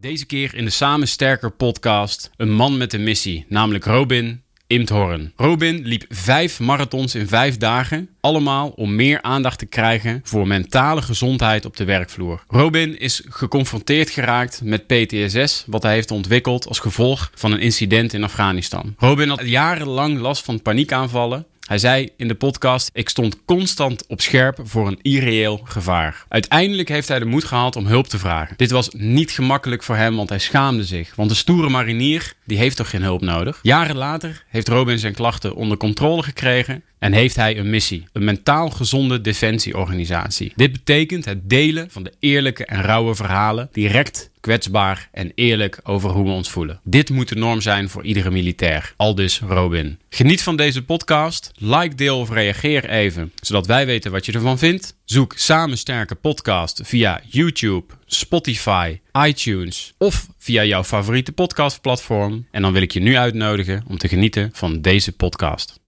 Deze keer in de Samen Sterker podcast een man met een missie, namelijk Robin Imthorn. Robin liep vijf marathons in vijf dagen, allemaal om meer aandacht te krijgen voor mentale gezondheid op de werkvloer. Robin is geconfronteerd geraakt met PTSS, wat hij heeft ontwikkeld als gevolg van een incident in Afghanistan. Robin had jarenlang last van paniekaanvallen hij zei in de podcast: Ik stond constant op scherp voor een irreëel gevaar. Uiteindelijk heeft hij de moed gehad om hulp te vragen. Dit was niet gemakkelijk voor hem, want hij schaamde zich. Want de stoere marinier, die heeft toch geen hulp nodig? Jaren later heeft Robin zijn klachten onder controle gekregen en heeft hij een missie: een mentaal gezonde defensieorganisatie. Dit betekent het delen van de eerlijke en rauwe verhalen direct kwetsbaar en eerlijk over hoe we ons voelen. Dit moet de norm zijn voor iedere militair. Aldus Robin. Geniet van deze podcast. Like, deel of reageer even, zodat wij weten wat je ervan vindt. Zoek Samen Sterke Podcast via YouTube, Spotify, iTunes of via jouw favoriete podcastplatform. En dan wil ik je nu uitnodigen om te genieten van deze podcast.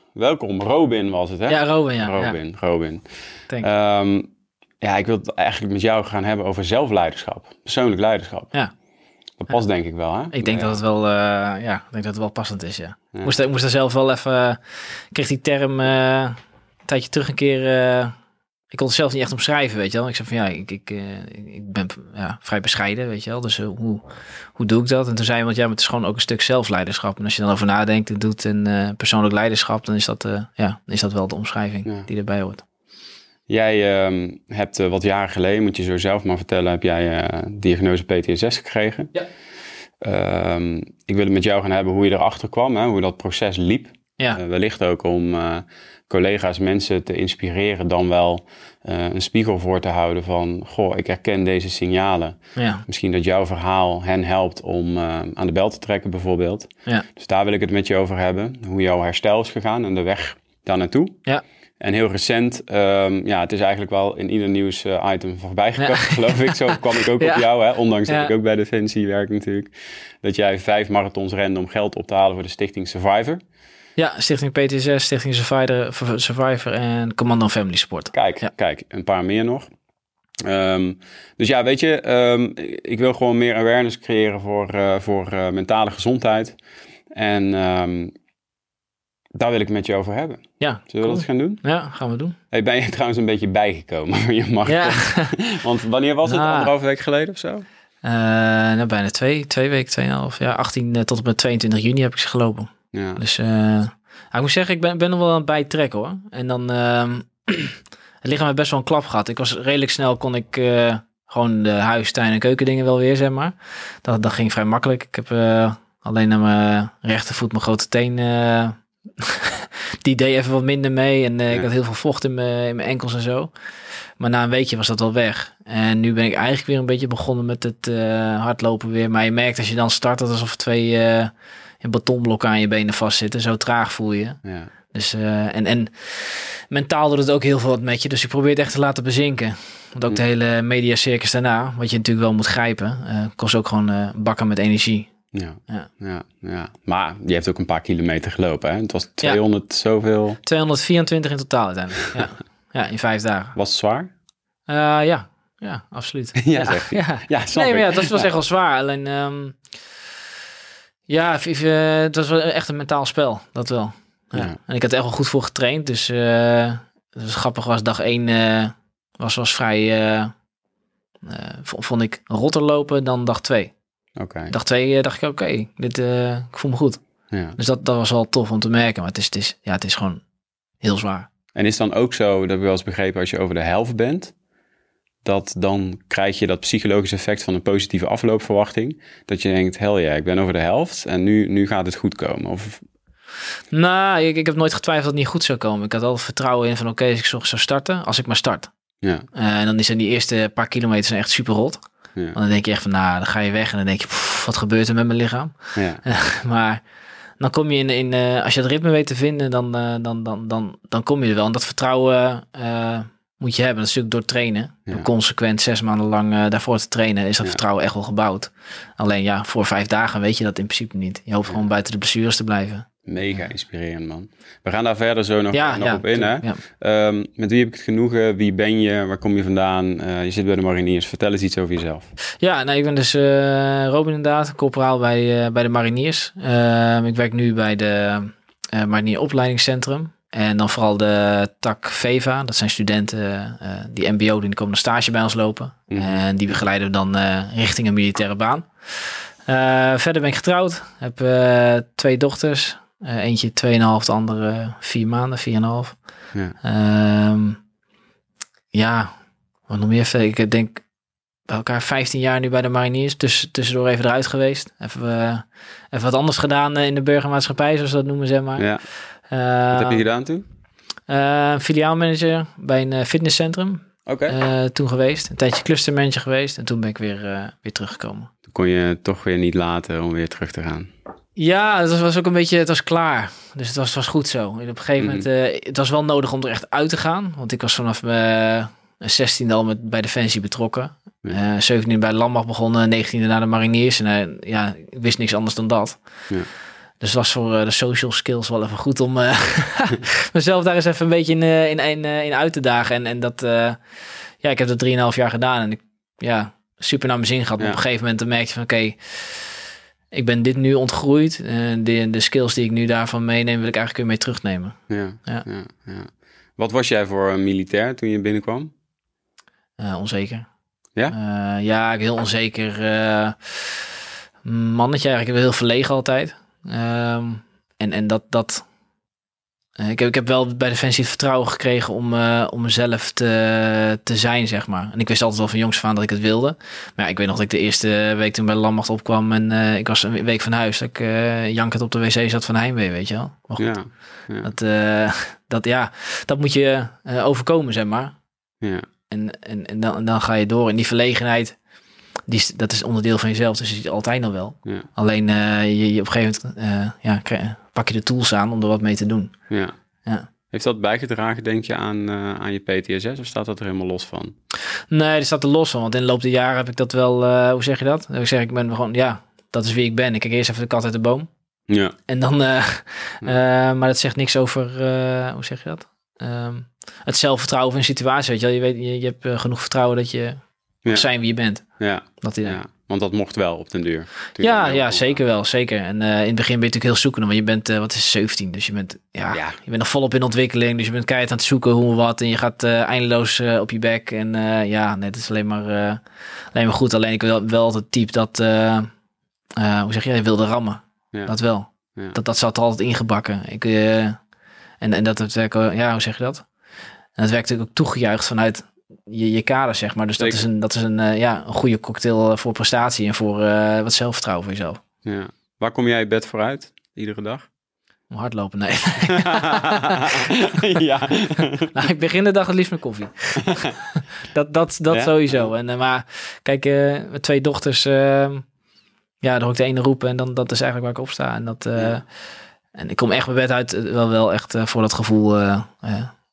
welkom. Robin was het, hè? Ja, Robin, ja. Robin, ja. Robin. Um, ja, ik wil het eigenlijk met jou gaan hebben over zelfleiderschap. Persoonlijk leiderschap. Ja. Dat past denk ik wel, hè? Ik denk dat het wel, uh, ja, ik denk dat het wel passend is, ja. Moest, moest er zelf wel even, ik kreeg die term uh, een tijdje terug een keer, uh, ik kon het zelf niet echt omschrijven, weet je wel. Ik zei van ja, ik, ik, ik ben ja, vrij bescheiden, weet je wel. Dus hoe, hoe doe ik dat? En toen zei iemand, ja, maar het is gewoon ook een stuk zelfleiderschap. En als je dan over nadenkt en doet en persoonlijk leiderschap, dan is dat, ja, is dat wel de omschrijving ja. die erbij hoort. Jij uh, hebt wat jaren geleden, moet je zo zelf maar vertellen, heb jij diagnose PTSS gekregen. Ja. Um, ik wil het met jou gaan hebben hoe je erachter kwam, hè, hoe dat proces liep. Ja. wellicht ook om collega's, mensen te inspireren, dan wel een spiegel voor te houden van, goh, ik herken deze signalen. Ja. Misschien dat jouw verhaal hen helpt om aan de bel te trekken bijvoorbeeld. Ja. Dus daar wil ik het met je over hebben, hoe jouw herstel is gegaan en de weg daar naartoe. Ja. En heel recent, um, ja, het is eigenlijk wel in ieder nieuws uh, item voorbij gekomen, ja. geloof ik. Zo kwam ik ook ja. op jou, hè? ondanks ja. dat ik ook bij Defensie werk natuurlijk. Dat jij vijf marathons rende om geld op te halen voor de stichting Survivor. Ja, Stichting PTSS, Stichting Survivor, Survivor en Commando Family Sport. Kijk, kijk, een paar meer nog. Um, dus ja, weet je, um, ik wil gewoon meer awareness creëren voor, uh, voor uh, mentale gezondheid. En daar wil ik het met je over hebben. Ja, Zullen we dat gaan doen? Ja, gaan we doen. Hey, ben je trouwens een beetje bijgekomen van je mag? Ja. Want wanneer was het? Nou. Anderhalve week geleden of zo? Uh, nou, bijna twee, twee weken, tweeënhalf. Ja, 18 uh, tot en met 22 juni heb ik ze gelopen. Ja. Dus uh, ik moet zeggen, ik ben, ben nog wel aan het bijtrekken hoor. En dan, uh, het lichaam heeft best wel een klap gehad. Ik was redelijk snel, kon ik uh, gewoon de huis, tuin en keukendingen wel weer, zeg maar. Dat, dat ging vrij makkelijk. Ik heb uh, alleen aan mijn rechtervoet mijn grote teen die deed even wat minder mee. En uh, ja. ik had heel veel vocht in mijn, in mijn enkels en zo. Maar na een weekje was dat wel weg. En nu ben ik eigenlijk weer een beetje begonnen met het uh, hardlopen weer. Maar je merkt als je dan start dat alsof twee uh, betonblokken aan je benen vastzitten. Zo traag voel je. Ja. Dus, en, en mentaal doet het ook heel veel wat met je. Dus ik probeer het echt te laten bezinken. Want ook de hele mediacircus daarna, wat je natuurlijk wel moet grijpen, kost ook gewoon bakken met energie. Ja, ja. Ja, ja. Maar je hebt ook een paar kilometer gelopen, hè? Het was 200 ja. zoveel... 224 in totaal uiteindelijk, ja. ja, in vijf dagen. Was het zwaar? Ja, ja, absoluut. ja, ja, zeg ja. ja nee, maar ja, dat was echt wel zwaar. Alleen, um, ja, het was wel echt een mentaal spel, dat wel. Ja. Ja. En ik had er echt wel goed voor getraind, dus... Uh, dus grappig was, dag één uh, was, was vrij... Uh, vond ik rotter lopen dan dag twee. Okay. Dag twee uh, dacht ik, oké, okay, dit ik voel me goed. Ja. Dus dat, dat was wel tof om te merken. Maar het is, het is, ja, het is gewoon heel zwaar. En is dan ook zo, dat heb ik wel eens begrepen, als je over de helft bent, dat dan krijg je dat psychologische effect van een positieve afloopverwachting. Dat je denkt, hel ja, ik ben over de helft en nu, nu gaat het goed komen. Of... Nou, ik, ik heb nooit getwijfeld dat het niet goed zou komen. Ik had altijd vertrouwen in van, oké, okay, als ik zo zou starten, als ik maar start. Ja. Uh, en dan is er die eerste paar kilometer echt super rot. Ja. Want dan denk je echt van, nou, dan ga je weg en dan denk je, pff, wat gebeurt er met mijn lichaam? Ja. maar dan kom je in, in eh, als je het ritme weet te vinden, dan, eh, dan, dan, dan, dan kom je er wel. En dat vertrouwen eh, moet je hebben. Dat is natuurlijk door trainen. Ja. Door consequent zes maanden lang eh, daarvoor te trainen, is dat Ja. vertrouwen echt wel gebouwd. Alleen ja, voor vijf dagen weet je dat in principe niet. Je hoopt gewoon buiten de blessures te blijven. Mega inspirerend, man. We gaan daar verder zo nog, nog op in, hè? Ehm, met wie heb ik het genoegen? Wie ben je? Waar kom je vandaan? Eh, je zit bij de mariniers. Vertel eens iets over jezelf. Ja, nou, ik ben dus eh Robin inderdaad, corporaal bij, bij de mariniers. Ehm, ik werk nu bij de eh Marinier Opleidingscentrum. En dan vooral de tak VEVA. Dat zijn studenten eh, die mbo doen, die komen een stage bij ons lopen. Mhm. En die begeleiden we dan eh, richting een militaire baan. Eh, verder ben ik getrouwd. Heb twee dochters. Eentje 2,5, de andere vier maanden, 4,5. Ja. Ehm, ja, wat nog meer? Ik denk bij elkaar 15 jaar nu bij de mariniers. Tuss tussendoor even eruit geweest. Even, even wat anders gedaan in de burgermaatschappij, zoals ze dat noemen, zeg maar. ja. Eh, Wat heb je gedaan toen? eh, filiaalmanager bij een eh, fitnesscentrum Oké. eh, toen geweest. Een tijdje clustermanager geweest. En toen ben ik weer, eh, weer teruggekomen. Toen kon je toch weer niet laten om weer terug te gaan. Ja, het was, was ook een beetje, het was klaar. Dus het was, was goed zo. En op een gegeven moment, eh, het was wel nodig om er echt uit te gaan. Want ik was vanaf mijn 16e al met, bij Defensie betrokken. Ja. Eh 17e bij landmacht begonnen, 19e naar de mariniers. En eh, ja, ik wist niks anders dan dat. Ja. Dus het was voor eh, de social skills wel even goed om eh, mezelf daar eens even een beetje in, eh, in, in, in uit te dagen. En, en dat, ja, ik heb dat 3,5 jaar gedaan. En ik, ja, super naar mijn zin gehad. Ja. op een gegeven moment dan merk je van, oké, ik ben dit nu ontgroeid. En de, de skills die ik nu daarvan meeneem, wil ik eigenlijk weer mee terugnemen. Ja. Ja. Ja. Wat was jij voor een militair toen je binnenkwam? Onzeker. Ja? Ja, ik heel onzeker. mannetje eigenlijk. Ik ben heel verlegen altijd. Ehm, en, en dat... dat eh, ik, heb, ik heb wel bij Defensie het vertrouwen gekregen om, eh, om mezelf te, te zijn, zeg maar. En ik wist altijd wel van jongs af aan dat ik het wilde. Maar ja, ik weet nog dat ik de eerste week toen bij de landmacht opkwam... en eh, ik was een week van huis. Dat ik uh, jankend op de wc zat van heimwee, weet je wel. Maar goed, Ja. Ja. Dat, dat, ja, dat moet je overkomen, zeg maar. Ja. En, en, en, dan, en dan ga je door. En die verlegenheid, die, dat is onderdeel van jezelf. Dus je ziet altijd nog wel. Ja. Alleen je, je op een gegeven moment eh, ja, krijg- pak je de tools aan om er wat mee te doen. Ja. Ja. Heeft dat bijgedragen, denk je, aan, eh, aan je PTSS of staat dat er helemaal los van? Nee, er staat er los van. Want in de loop der jaren heb ik dat wel... eh, hoe zeg je dat? Ik zeg, ik ben gewoon... Ja, dat is wie ik ben. Ik kijk eerst even de kat uit de boom. Ja. En dan... eh, eh, maar dat zegt niks over... eh, hoe zeg je dat? Ehm, het zelfvertrouwen van een situatie. Weet je, wel. je, weet, je, je hebt eh, genoeg vertrouwen dat je Ja. zijn wie je bent. Ja. Dat, ja. Want dat mocht wel op den duur. Ja, ja, zeker wel, zeker. En eh, in het begin ben je natuurlijk heel zoekende, want je bent, eh, wat is het, 17, dus je bent, ja, Ja. je bent nog volop in ontwikkeling, dus je bent keihard aan het zoeken hoe en wat en je gaat eh, eindeloos op je bek en ja, nee, het is alleen maar, alleen maar goed. Alleen ik wil wel het type dat, hoe zeg je, je wilde rammen, Ja. dat wel. Ja. Dat, dat zat er altijd ingebakken. Ik, en, en dat het ja, hoe zeg je dat? En het werkt natuurlijk ook toegejuicht vanuit je, je kader, zeg maar. Dus dat is, een, dat is een, eh, ja, een goede cocktail eh, voor prestatie en voor eh, wat zelfvertrouwen voor jezelf. Ja. Waar kom jij bed vooruit? Iedere dag? Om hardlopen, nee. ja. nou, ik begin de dag het liefst met koffie. dat dat, dat Ja? sowieso. En, maar kijk, mijn twee dochters, eh, ja, dan hoor ik de ene roepen en dan dat is eigenlijk waar ik op sta. En, dat, Ja. en ik kom echt mijn bed uit, wel, wel echt voor dat gevoel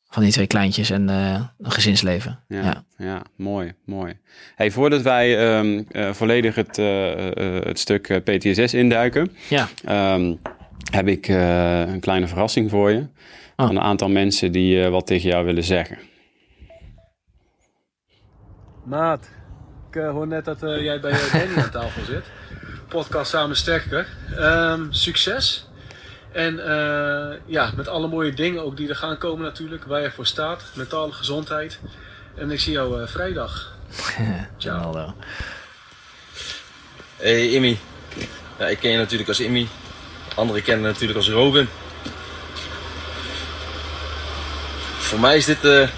van die twee kleintjes en eh, een gezinsleven. Ja, Ja. ja. mooi, mooi. Hey, voordat wij ehm, eh, volledig het, eh, eh, het stuk eh, PTSS induiken, Ja. ehm, heb ik eh, een kleine verrassing voor je. Oh. Van een aantal mensen die eh, wat tegen jou willen zeggen. Maat, ik hoor net dat jij bij Danny aan tafel zit. Podcast Samen Sterker. Ehm, succes. En eh, ja, met alle mooie dingen ook die er gaan komen natuurlijk. Waar je voor staat. Mentale gezondheid. En ik zie jou eh, vrijdag. Ciao. Hey Immy. Ja, ik ken je natuurlijk als Immy. Anderen kennen je natuurlijk als Robin. Voor mij is dit eh,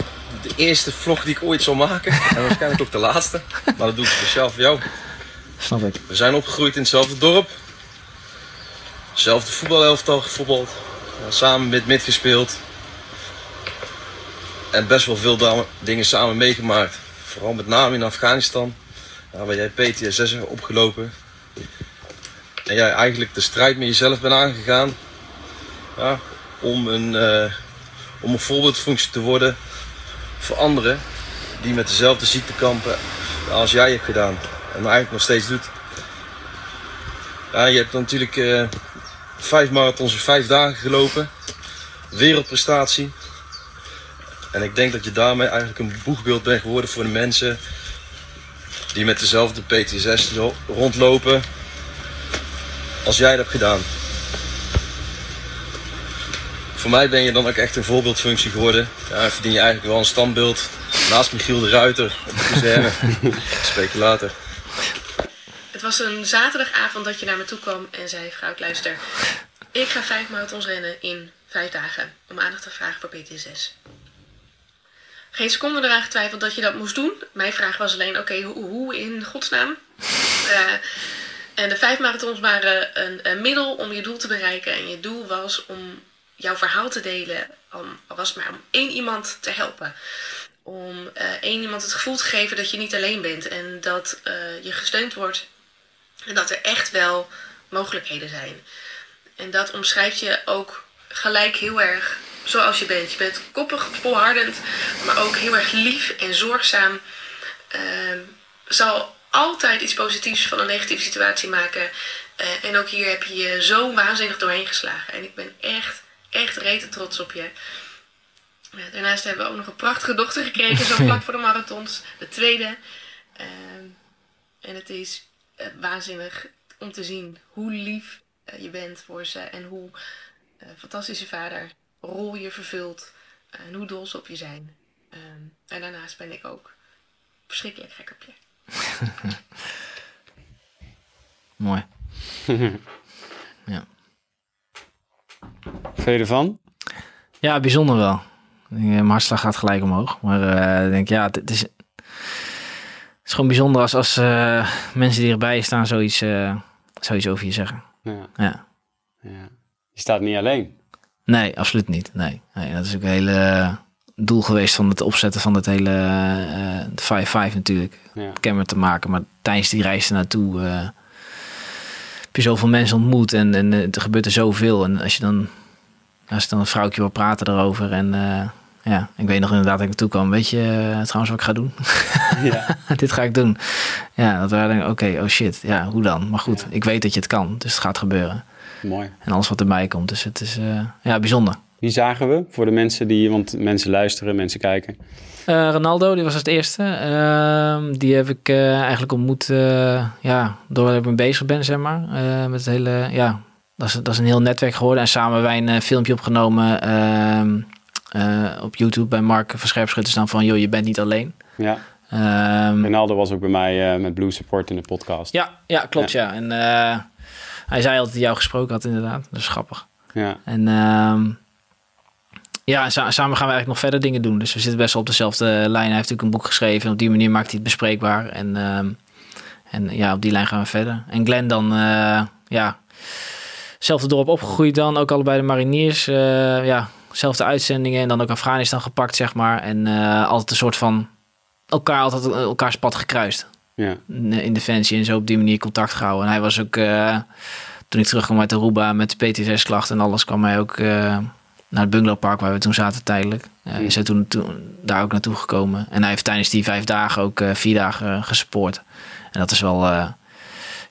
de eerste vlog die ik ooit zal maken. En waarschijnlijk ook de laatste. Maar dat doe ik speciaal voor jou. Snap ik. We zijn opgegroeid in hetzelfde dorp. Hetzelfde voetbalelftal gevoetbald. Ja, Samen met mid gespeeld. En best wel veel dingen samen meegemaakt. Vooral met name in Afghanistan. ja, waar jij PTSS hebt opgelopen. En jij eigenlijk de strijd met jezelf bent aangegaan. Ja, om, een, eh, om een voorbeeldfunctie te worden voor anderen die met dezelfde ziekte kampen als jij hebt gedaan. En eigenlijk nog steeds doet. Ja, je hebt natuurlijk eh, vijf marathons in vijf dagen gelopen. Wereldprestatie. En ik denk dat je daarmee eigenlijk een boegbeeld bent geworden voor de mensen die met dezelfde PTSS lo- rondlopen als jij dat hebt gedaan. Voor mij ben je dan ook echt een voorbeeldfunctie geworden. Ja, verdien je eigenlijk wel een standbeeld naast Michiel de Ruiter op de. Spreek je later. Het was een zaterdagavond dat je naar me toe kwam en zei: Vrouw, luister, ik ga vijf marathons rennen in vijf dagen om aandacht te vragen voor PTSS. Geen seconde eraan getwijfeld dat je dat moest doen. Mijn vraag was alleen: oké, hoe, in godsnaam? Eh, en de vijf marathons waren een, middel om je doel te bereiken. En je doel was om jouw verhaal te delen, om, al was maar om één iemand te helpen. Om eh, één iemand het gevoel te geven dat je niet alleen bent en dat eh, je gesteund wordt en dat er echt wel mogelijkheden zijn. En dat omschrijft je ook gelijk heel erg zoals je bent. Je bent koppig, volhardend, maar ook heel erg lief en zorgzaam. Ehm, zal altijd iets positiefs van een negatieve situatie maken. Eh, en ook hier heb je je zo waanzinnig doorheen geslagen. En ik ben echt, echt rete trots op je. Daarnaast hebben we ook nog een prachtige dochter gekregen, zo vlak voor de marathons. De tweede. Ehm, en het is waanzinnig om te zien hoe lief eh, je bent voor ze en hoe eh, fantastische vader rol je vervult en hoe dol ze op je zijn. Ehm, en daarnaast ben ik ook verschrikkelijk gek op je. Mooi. Vind je ervan? Ja, bijzonder wel. Ik denk, eh, Mijn hartslag gaat gelijk omhoog. Maar eh, ik denk, ja, het, is, is gewoon bijzonder als, als eh, mensen die erbij staan zoiets, eh, zoiets over je zeggen. Ja. Ja. ja. Je staat niet alleen. Nee, absoluut niet. Nee. nee dat is ook een hele doel geweest van het opzetten van het hele uh, 5-5 natuurlijk. Ja. Kenmer te maken. Maar tijdens die reis ernaartoe uh, heb je zoveel mensen ontmoet en, en er gebeurt er zoveel. En als je dan, als dan een vrouwtje wil praten erover en ja, ik weet nog inderdaad dat ik naartoe kwam. Weet je uh, trouwens wat ik ga doen? Ja. Dit ga ik doen. Ja, dat waren oké, okay, oh shit. Ja, hoe dan? Maar goed, ja. ik weet dat je het kan. Dus het gaat gebeuren. Mooi. En alles wat erbij komt. Dus het is uh, ja, bijzonder. Wie zagen we voor de mensen die, want mensen luisteren, mensen kijken? Uh, Ronaldo, die was het eerste. Uh, die heb ik eigenlijk ontmoet, ja, doordat ik mee bezig ben, zeg maar. met het hele, ja, dat is, dat is een heel netwerk geworden. En samen hebben wij een filmpje opgenomen ehm, op YouTube bij Mark van Scherpschutters dan van, joh, je bent niet alleen. Ja. Um, Ronaldo was ook bij mij met Blue Support in de podcast. Ja, ja klopt, ja. ja. En hij zei altijd dat jou gesproken had, inderdaad. Dat is grappig. Ja. En um, ja, sa samen gaan we eigenlijk nog verder dingen doen. Dus we zitten best wel op dezelfde lijn. Hij heeft natuurlijk een boek geschreven. En op die manier maakt hij het bespreekbaar. En, um, en ja, op die lijn gaan we verder. En Glenn dan, ja, zelfde dorp opgegroeid dan. Ook allebei de mariniers. Ja, zelfde uitzendingen. En dan ook Afghanistan gepakt, zeg maar. En uh, altijd een soort van elkaar, altijd elkaars pad gekruist. Ja. In Defensie en zo op die manier contact gehouden. En hij was ook, uh, toen ik terugkwam uit Aruba met de PTSS-klacht en alles, kwam hij ook uh, naar het bungalowpark waar we toen zaten tijdelijk. Is hij toen, toen, daar ook naartoe gekomen. En hij heeft tijdens die vijf dagen ook vier dagen gesupport. En dat is wel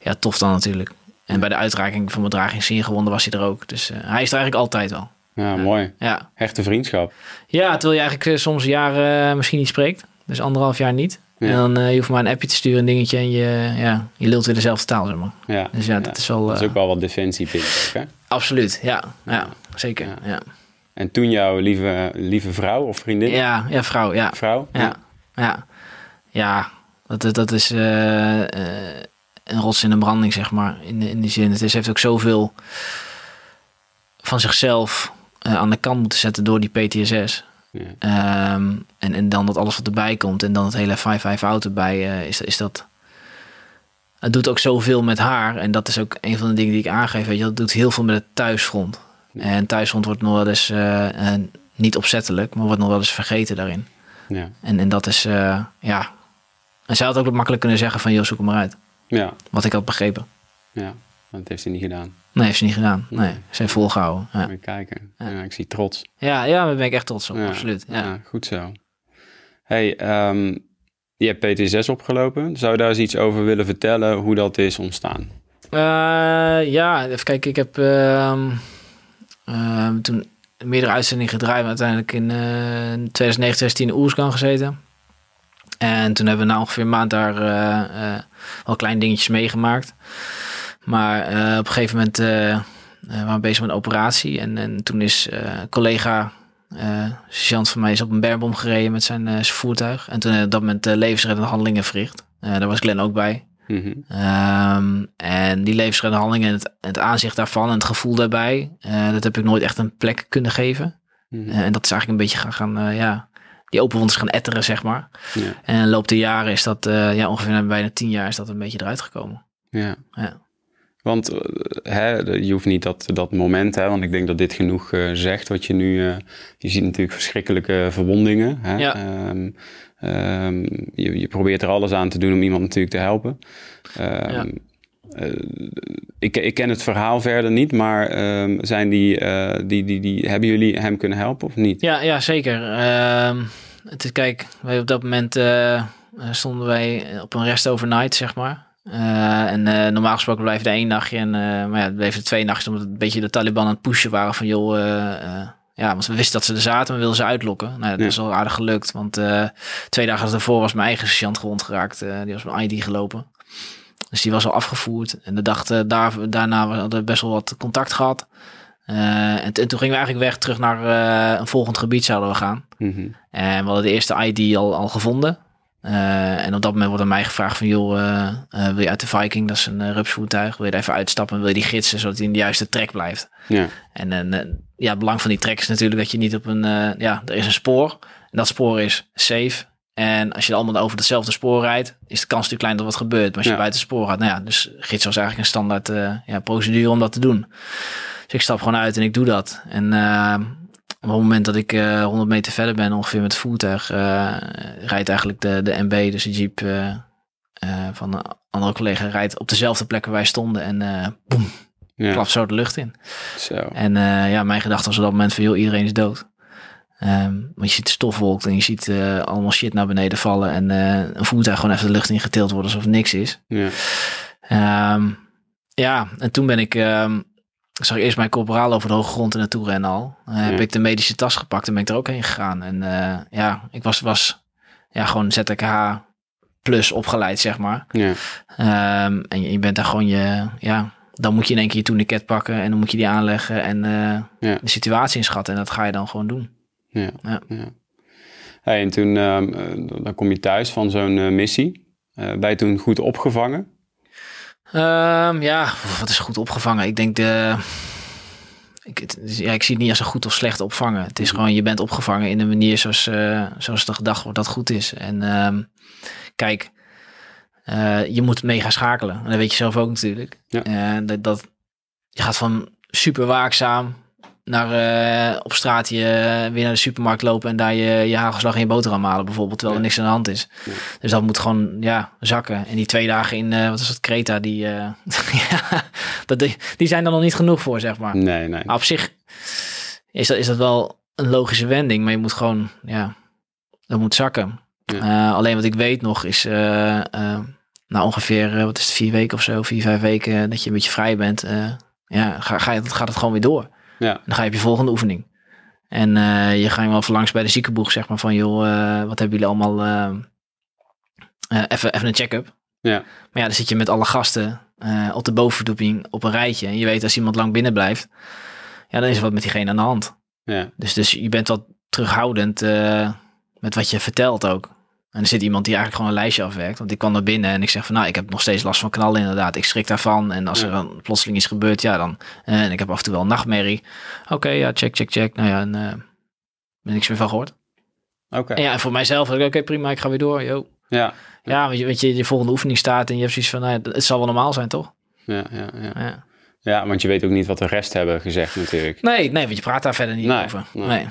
ja, tof dan natuurlijk. En bij de uitreiking van bedraging gewonnen was hij er ook. Dus hij is er eigenlijk altijd wel. Ja, mooi. Ja. Hechte vriendschap. Ja, terwijl je eigenlijk soms jaren misschien niet spreekt. Dus anderhalf jaar niet. Ja. En dan uh, je hoeft maar een appje te sturen, een dingetje en je, ja, je lult weer dezelfde taal, zeg maar. Ja, dus ja, dat ja. is wel... Uh, dat is ook wel wat defensie vindt, hè? Absoluut, ja. Ja, zeker, ja. ja. En toen jouw lieve, lieve vrouw of vriendin? Ja, ja vrouw, ja. Vrouw? Ja, ja. Ja, dat, dat is uh, een rots in de branding, zeg maar, in, in die zin. Het is, heeft ook zoveel van zichzelf aan de kant moeten zetten door die PTSS. Ja. Um, en, en dan dat alles wat erbij komt en dan het hele 5-5 out erbij, uh, is, is dat... Het doet ook zoveel met haar. En dat is ook een van de dingen die ik aangeef. Weet je, dat doet heel veel met het thuisfront. Ja. En thuisfront wordt nog wel eens, uh, uh, niet opzettelijk, maar wordt nog wel eens vergeten daarin. Ja. En, en dat is, ja, En zij had ook makkelijk kunnen zeggen van, joh, zoek hem maar uit. Ja, Wat ik had begrepen. ja. Dat heeft hij niet gedaan. Nee, heeft ze niet gedaan. Nee, ze heeft volgehouden. Ja, Even kijken. Ja. ik zie trots. ja, ja daar ben ik echt trots op. Absoluut. Ja. goed zo. Hey, ehm, je hebt PT6 opgelopen. Zou je daar eens iets over willen vertellen hoe dat is ontstaan? Eh, ja, even kijken. Ik heb ehm, ehm, toen meerdere uitzendingen gedraaid, maar uiteindelijk in eh 2009, 2010 in Oerskan gezeten. En toen hebben we na ongeveer een maand daar eh, eh, wel kleine dingetjes meegemaakt. Maar eh, op een gegeven moment eh, eh, waren we bezig met een operatie. En, en toen is een collega, sergeant van mij, is op een bermbom gereden met zijn, zijn voertuig. En toen op dat moment levensreddende handelingen verricht. Daar was Glenn ook bij. Mhm. Ehm, en die levensreddende handelingen en het, het aanzicht daarvan en het gevoel daarbij, dat heb ik nooit echt een plek kunnen geven. Mhm. En dat is eigenlijk een beetje gaan, gaan ja, die open wond is gaan etteren, zeg maar. Ja. En de loop der jaren is dat, ja, ongeveer na bijna tien jaar is dat een beetje eruit gekomen. Ja. Ja. Want eh, hè, je hoeft niet dat, dat moment, hè, want ik denk dat dit genoeg eh, zegt. Wat je nu, eh, je ziet natuurlijk verschrikkelijke verwondingen. Hè? Ja. Ehm, ehm, je, je probeert er alles aan te doen om iemand natuurlijk te helpen. Ehm, Ja. ik, ik ken het verhaal verder niet, maar zijn die, die, die, die, hebben jullie hem kunnen helpen of niet? Ja, ja zeker. Het is, kijk, wij op dat moment stonden wij op een rest overnight, zeg maar. Eh, en eh, normaal gesproken we er één nachtje. En, eh, maar ja, het bleef er twee nachtjes omdat het een beetje de Taliban aan het pushen waren van joh. ja, want we wisten dat ze er zaten, we wilden ze uitlokken. Nou, dat Ja. is wel aardig gelukt, want twee dagen daarvoor was mijn eigen sergeant gewond geraakt. Die was mijn ID gelopen. Dus die was al afgevoerd. En de dag daar, daarna hadden we best wel wat contact gehad. Eh, en, toen gingen we eigenlijk weg terug naar een volgend gebied zouden we gaan. Mhm. En we hadden de eerste ID al, al gevonden. Eh, en op dat moment wordt aan mij gevraagd van... joh, eh, eh, wil je uit de Viking, dat is een rupsvoertuig... wil je er even uitstappen en wil je die gidsen... zodat hij in de juiste trek blijft. Ja. En ja, het belang van die trek is natuurlijk dat je niet op een... ja, er is een spoor. En dat spoor is safe. En als je allemaal over hetzelfde spoor rijdt... is de kans natuurlijk klein dat wat gebeurt. Maar als je Ja. buiten het spoor gaat... Nou ja, dus gids was eigenlijk een standaard ja, procedure om dat te doen. Dus ik stap gewoon uit en ik doe dat. En op het moment dat ik eh 100 meter verder ben, ongeveer met het voertuig, eh, rijdt eigenlijk de, de MB, dus de jeep eh, eh, van een andere collega, rijdt op dezelfde plek waar wij stonden en eh boem, Ja. klapt zo de lucht in. Zo. En eh, ja, mijn gedachte was op dat moment van, joh, iedereen is dood. Ehm, want je ziet de stofwolk en je ziet eh, allemaal shit naar beneden vallen en eh, een voertuig gewoon even de lucht in getild worden alsof niks is. Ja. Ehm, ja, en toen ben ik, ehm, zag ik eerst mijn corporaal over de hoge grond en naartoe rennen al. Heb ik de medische tas gepakt en ben ik er ook heen gegaan. En eh, ja, ik was, was ja, gewoon ZKH plus opgeleid, zeg maar. Ja. Ehm, en je, je bent daar gewoon je, ja, dan moet je in één keer je tourniquet pakken en dan moet je die aanleggen en eh, Ja. de situatie inschatten. En dat ga je dan gewoon doen. Ja. Ja. Hey, en toen ehm, eh, dan kom je thuis van zo'n missie. Ben je toen goed opgevangen? Ehm, ja, wat is goed opgevangen? Ik denk de. Ik, het ja, ik zie het niet als een goed of slecht opvangen. Het is gewoon, je bent opgevangen in een manier zoals, eh, zoals er gedacht wordt dat goed is. En ehm, kijk, eh, je moet mee gaan schakelen. En dat weet je zelf ook natuurlijk. Ja. Dat, dat, je gaat van super waakzaam naar eh, op straat je, weer naar de supermarkt lopen en daar je, je hagelslag in je boterham halen bijvoorbeeld, terwijl er niks aan de hand is. Ja. Dus dat moet gewoon ja, zakken. En die twee dagen in, eh, wat is dat, Kreta, die, eh, ja, dat, die, die zijn er nog niet genoeg voor, zeg maar. Nee, nee. Maar op zich is dat, is dat wel een logische wending, maar je moet gewoon, ja, dat moet zakken. Eh, alleen wat ik weet nog is, eh, eh, na ongeveer, eh, wat is het, vier weken of zo, vier, vijf weken, eh, dat je een beetje vrij bent, eh, ja, ga, ga je, gaat het gewoon weer door. Ja. Dan ga je op je volgende oefening. En eh, je gaat wel even langs bij de ziekenboeg, zeg maar, van joh, eh, wat hebben jullie allemaal, eh, even, even een check-up. Ja. Maar ja, dan zit je met alle gasten op de bovenverdieping op een rijtje. En je weet als iemand lang binnen blijft, ja, dan is er wat met diegene aan de hand. Ja. Dus, dus je bent wat terughoudend met wat je vertelt ook. En er zit iemand die eigenlijk gewoon een lijstje afwerkt. Want ik kwam naar binnen en ik zeg van nou, ik heb nog steeds last van knallen inderdaad. Ik schrik daarvan. En als Ja. er dan plotseling iets gebeurt, ja dan... eh, en ik heb af en toe wel een nachtmerrie. Oké, ja, check, check, check. Nou ja, en uh, ben niks meer van gehoord. Oké. En ja, en voor mijzelf, oké, prima, ik ga weer door. Yo. Ja. Ja, want je, weet je, je volgende oefening staat en je hebt zoiets van, nou, het zal wel normaal zijn, toch? Ja, ja, ja. Ja. ja, want je weet ook niet wat de rest hebben gezegd natuurlijk. Nee, nee, want je praat daar verder niet Nee, over. nee. Nee.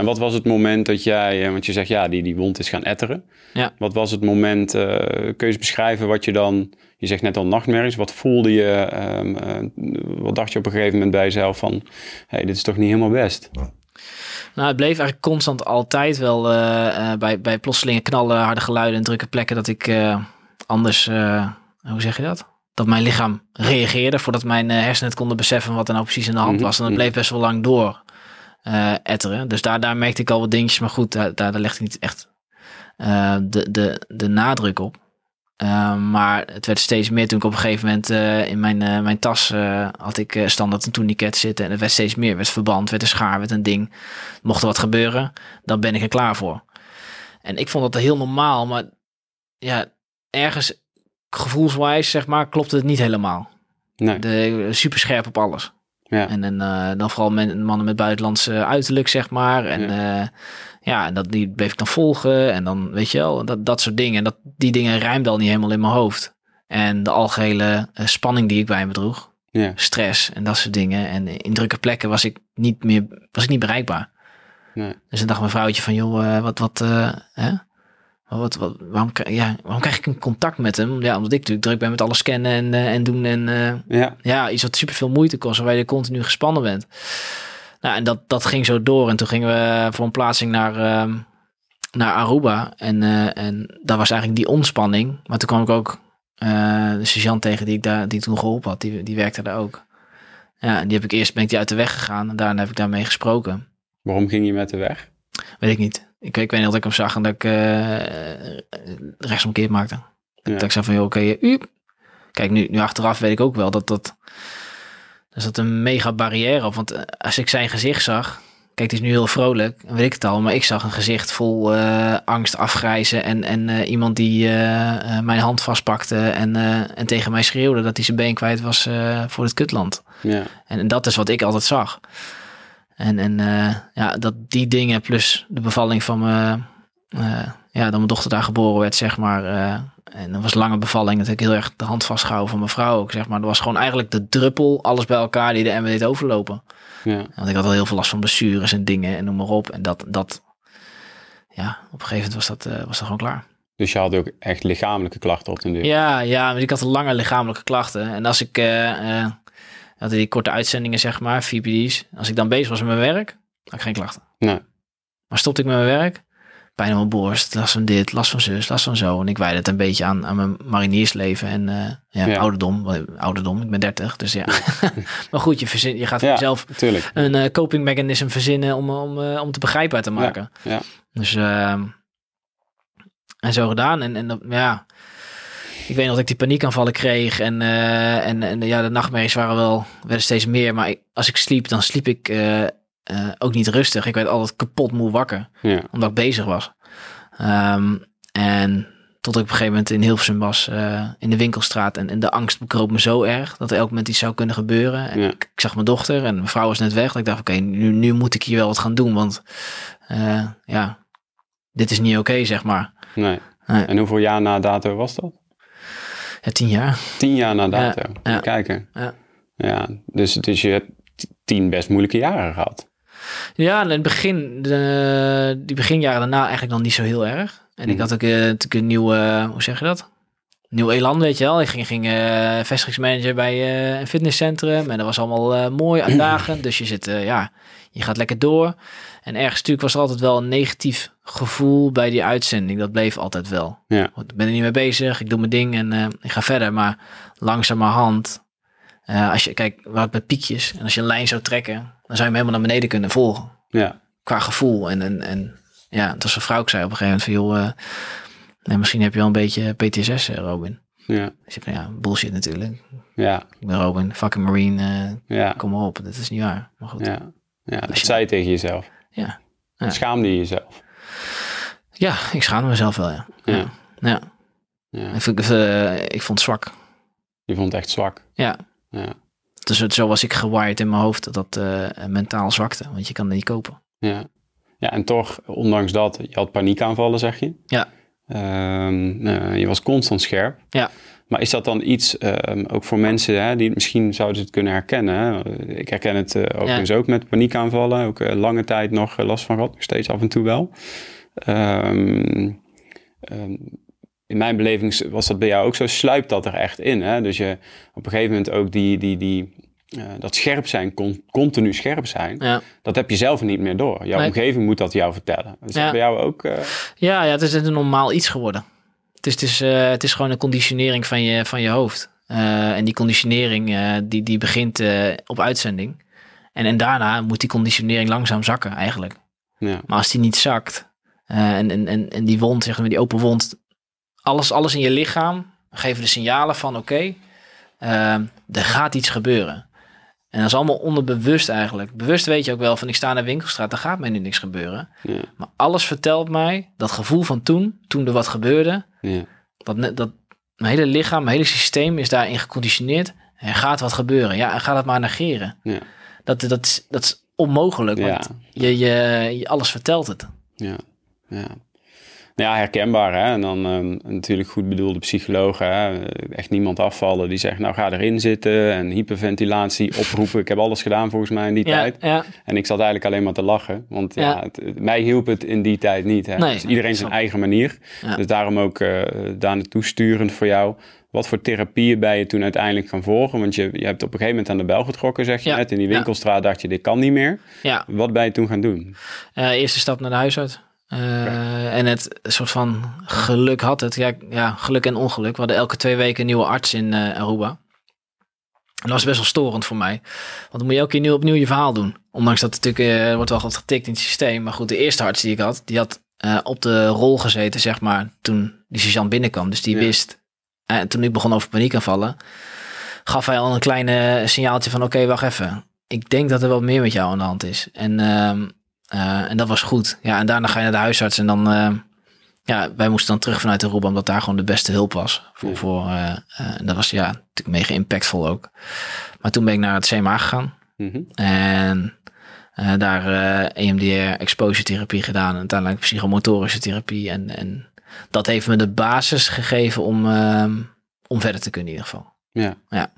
En wat was het moment dat jij, eh, want je zegt ja, die, die wond is gaan etteren. Ja. Wat was het moment, eh, kun je eens beschrijven wat je dan, je zegt net al nachtmerries, wat voelde je, ehm, eh, wat dacht je op een gegeven moment bij jezelf van, hé, hey, dit is toch niet helemaal best? Nou, het bleef eigenlijk constant altijd wel eh, eh, bij, bij plotselinge knallen, harde geluiden en drukke plekken dat ik eh, anders, eh, hoe zeg je dat? Dat mijn lichaam reageerde voordat mijn eh, hersenen het konden beseffen wat er nou precies aan de hand Mhm, was. En dat mhm. bleef best wel lang door etteren. Dus daar, daar merkte ik al wat dingetjes, maar goed, daar, daar, daar legde ik niet echt eh, de, de, de nadruk op. Eh, maar het werd steeds meer toen ik op een gegeven moment in mijn, mijn tas had ik standaard een tourniquet zitten. En het werd steeds meer. werd verband, werd een schaar, werd een ding. Mocht er wat gebeuren, dan ben ik er klaar voor. En ik vond dat heel normaal, maar ja, ergens gevoelswijs, zeg maar, klopte het niet helemaal. Nee, De, super scherp op alles. Ja, En, en eh, dan vooral men, mannen met buitenlandse uiterlijk, zeg maar. En ja, ja en dat, die bleef ik dan volgen. En dan, weet je wel, dat, dat soort dingen. En dat, die dingen rijmden al niet helemaal in mijn hoofd. En de algehele eh, spanning die ik bij me droeg. ja, Stress en dat soort dingen. En in drukke plekken was ik niet meer was ik niet bereikbaar. nee, Dus dan dacht mijn vrouwtje van, joh, eh, wat, wat, eh, hè? Wat, wat, waarom, ja, waarom krijg ik een contact met hem? Ja, omdat ik natuurlijk druk ben met alles scannen en, eh, en doen. En eh, ja, ja, iets wat super veel moeite kost, waarbij je continu gespannen bent. Nou, en dat, dat ging zo door. En toen gingen we voor een plaatsing naar, ehm, naar Aruba. En, eh, en daar was eigenlijk die ontspanning. Maar toen kwam ik ook de sergeant tegen die ik daar die ik toen geholpen had. Die, die werkte daar ook. Ja, en die heb ik eerst ben ik die uit de weg gegaan. En daarna heb ik daarmee gesproken. waarom ging je met de weg? Weet ik niet. Ik, ik weet niet dat ik hem zag en dat ik eh rechtsomkeerd maakte. Ja. Dat ik zei van, oké, eh, uep. Kijk, nu, nu achteraf weet ik ook wel dat dat... Er zat een mega barrière op. Want eh, als ik zijn gezicht zag... Kijk, het is nu heel vrolijk, weet ik het al. Maar ik zag een gezicht vol eh, angst, afgrijzen. En, en eh, iemand die eh, eh, mijn hand vastpakte en, eh, en tegen mij schreeuwde... dat hij zijn been kwijt was eh, voor het kutland. Ja, En, en dat is wat ik altijd zag. En, en eh, ja, dat die dingen plus de bevalling van mijn, eh, ja, dat mijn dochter daar geboren werd, zeg maar. eh, en dat was een lange bevalling. Dat heb ik heel erg de hand vastgehouden van mijn vrouw ook, zeg maar. Dat was gewoon eigenlijk de druppel, alles bij elkaar die de emmer deed overlopen. ja, Want ik had al heel veel last van blessures en dingen en noem maar op. En dat, dat ja, op een gegeven moment was dat, was dat gewoon klaar. dus je had ook echt lichamelijke klachten op den duur. Ja, ja, maar ik had lange lichamelijke klachten. En als ik, had die korte uitzendingen, zeg maar, VPD's. Als ik dan bezig was met mijn werk, had ik geen klachten. Nee. Maar stopte ik met mijn werk, pijn in mijn borst, last van dit, last van zus, last van zo. En ik wijde het een beetje aan, aan mijn mariniersleven en eh, ja, Ja. ouderdom. Ouderdom, ik ben 30, dus ja. maar goed, je, verzin, je gaat voor Ja, jezelf een eh, coping mechanism verzinnen om, om, eh, om te begrijpbaar te maken. ja. Dus, ehm, en zo gedaan. En, en dat- ja, ik weet nog dat ik die paniekaanvallen kreeg. En, eh, en, en ja, de nachtmerries waren wel, werden steeds meer. Maar ik- als ik sliep, dan sliep ik eh, eh, ook niet rustig. Ik werd altijd kapot moe wakker, Ja, omdat ik bezig was. Ehm, en tot ik op een gegeven moment in Hilversum was, eh, in de winkelstraat. En, en de angst bekroop me zo erg, dat er elk moment iets zou kunnen gebeuren. En Ja. ik, ik zag mijn dochter en mijn vrouw was net weg. Dat ik dacht, oké, nu, nu moet ik hier wel wat gaan doen. Want ja, dit is niet oké, zeg maar. nee. Nee. En hoeveel jaar na dato was dat? Ja, tien jaar. Tien jaar na dato. ja. Kijken. Ja. Ja, dus, dus je hebt tien best moeilijke jaren gehad. Ja, in het begin, de, die beginjaren daarna eigenlijk nog niet zo heel erg. En ik Mhm. had ook eh, natuurlijk een nieuw, eh, hoe zeg je dat? Nieuw elan, weet je wel. Ik ging, ging eh, vestigingsmanager bij eh, een fitnesscentrum. En dat was allemaal eh, mooi, uitdagend. dus je zit, eh, ja, je gaat lekker door. En ergens natuurlijk was er altijd wel een negatief gevoel bij die uitzending. Dat bleef altijd wel. Ja. Want Ik ben er niet mee bezig, ik doe mijn ding en eh, ik ga verder. Maar langzamerhand, eh als je, kijk, we hadden met piekjes. En als je een lijn zou trekken, dan zou je hem helemaal naar beneden kunnen volgen Ja, qua gevoel. En, en, en ja, dat was een vrouw ik zei op een gegeven moment van joh, eh, misschien heb je wel een beetje PTSS, Robin. ja, Dus ik ja, bullshit natuurlijk. ja, Ik ben Robin, fucking Marine, ja, kom maar op. Dat is niet waar. Maar goed. Ja, ja. Dat je- zei je tegen jezelf. Ja. Ja. Schaamde je jezelf. Ik schaamde mezelf wel, ja. Ja. Ja. ja. Ja. Ik, vond, eh, ik vond het zwak. Je vond het echt zwak. Ja. Ja, Dus het- zo was ik gewired in mijn hoofd dat dat eh, mentaal zwakte. Want je kan het niet kopen. ja. Ja, en toch, ondanks dat, je had paniekaanvallen, zeg je. Ja. Ehm, nou, je was constant scherp. Ja. Maar is dat dan iets, ehm, ook voor mensen hè, die misschien zouden ze het kunnen herkennen? Hè? Ik herken het uh, overigens ook met paniekaanvallen. Ook uh, lange tijd nog uh, last van gehad, nog steeds af en toe wel. Um, um, in mijn beleving was dat bij jou ook zo, sluipt dat er echt in. Hè? Dus je op een gegeven moment ook die, die, die, dat scherp zijn, con continu scherp zijn, Ja. dat heb je zelf niet meer door. Jouw Nee. omgeving moet dat jou vertellen. Is Ja. dat bij jou ook? eh, Ja, ja, het is een normaal iets geworden. Het is, het is, eh, het is gewoon een conditionering van je, van je hoofd. Eh, en die conditionering eh, die, die begint op uitzending. En, en daarna moet die conditionering langzaam zakken eigenlijk. ja. Maar als die niet zakt en, en, en, en die wond, zeg maar, die open wond, alles, alles in je lichaam geven de signalen van oké, er gaat iets gebeuren. En dat is allemaal onderbewust eigenlijk. Bewust weet je ook wel van ik sta in de winkelstraat, er gaat mij nu niks gebeuren. Ja. Maar alles vertelt mij, dat gevoel van toen, toen er wat gebeurde, Ja. dat, dat mijn hele lichaam, mijn hele systeem is daarin geconditioneerd. Er gaat wat gebeuren. Ja, en ga dat maar negeren. Ja. Dat, dat, is, dat is onmogelijk, want je, je, je, alles vertelt het. Ja, ja. Nou ja, herkenbaar hè. En dan ehm, natuurlijk goed bedoelde psychologen. Hè? Echt niemand afvallen die zegt, nou ga erin zitten en hyperventilatie oproepen. Ik heb alles gedaan volgens mij in die Ja, tijd. ja, En ik zat eigenlijk alleen maar te lachen. Want ja, Ja. het- mij hielp het in die tijd niet. Hè? Nee, dus iedereen zijn eigen manier. Dus daarom ook eh daar naartoe sturend voor jou. Wat voor therapieën ben je toen uiteindelijk gaan volgen? Want je, je hebt op een gegeven moment aan de bel getrokken, zeg je Ja. net. In die Ja. winkelstraat dacht je, dit kan niet meer. ja. Wat ben je toen gaan doen? Eh, eerste stap naar de huisarts. Eh, En het soort van geluk had het. Ja, ja, geluk en ongeluk. We hadden elke twee weken een nieuwe arts in eh, Aruba. En dat was best wel storend voor mij. Want dan moet je elke keer nieuw opnieuw je verhaal doen. Ondanks dat het natuurlijk, eh, wordt wel wat getikt in het systeem. Maar goed, de eerste arts die ik had, die had op de rol gezeten, zeg maar, toen die sergeant binnenkwam. Dus die Ja. wist, en toen ik begon over paniekaanvallen, gaf hij al een kleine signaaltje van, oké, wacht even. Ik denk dat er wat meer met jou aan de hand is. En, ehm, eh, en dat was goed. Ja, en daarna ga je naar de huisarts en dan, ehm, ja, wij moesten dan terug vanuit Aruba, omdat daar gewoon de beste hulp was. Voor, voor, eh, eh, en dat was ja, natuurlijk mega impactvol ook. Maar toen ben ik naar het CMA gegaan. Mhm. En eh, daar eh EMDR, exposure therapie gedaan. En uiteindelijk psychomotorische therapie. En, en dat heeft me de basis gegeven om, ehm, om verder te kunnen in ieder geval. Ja. Ja.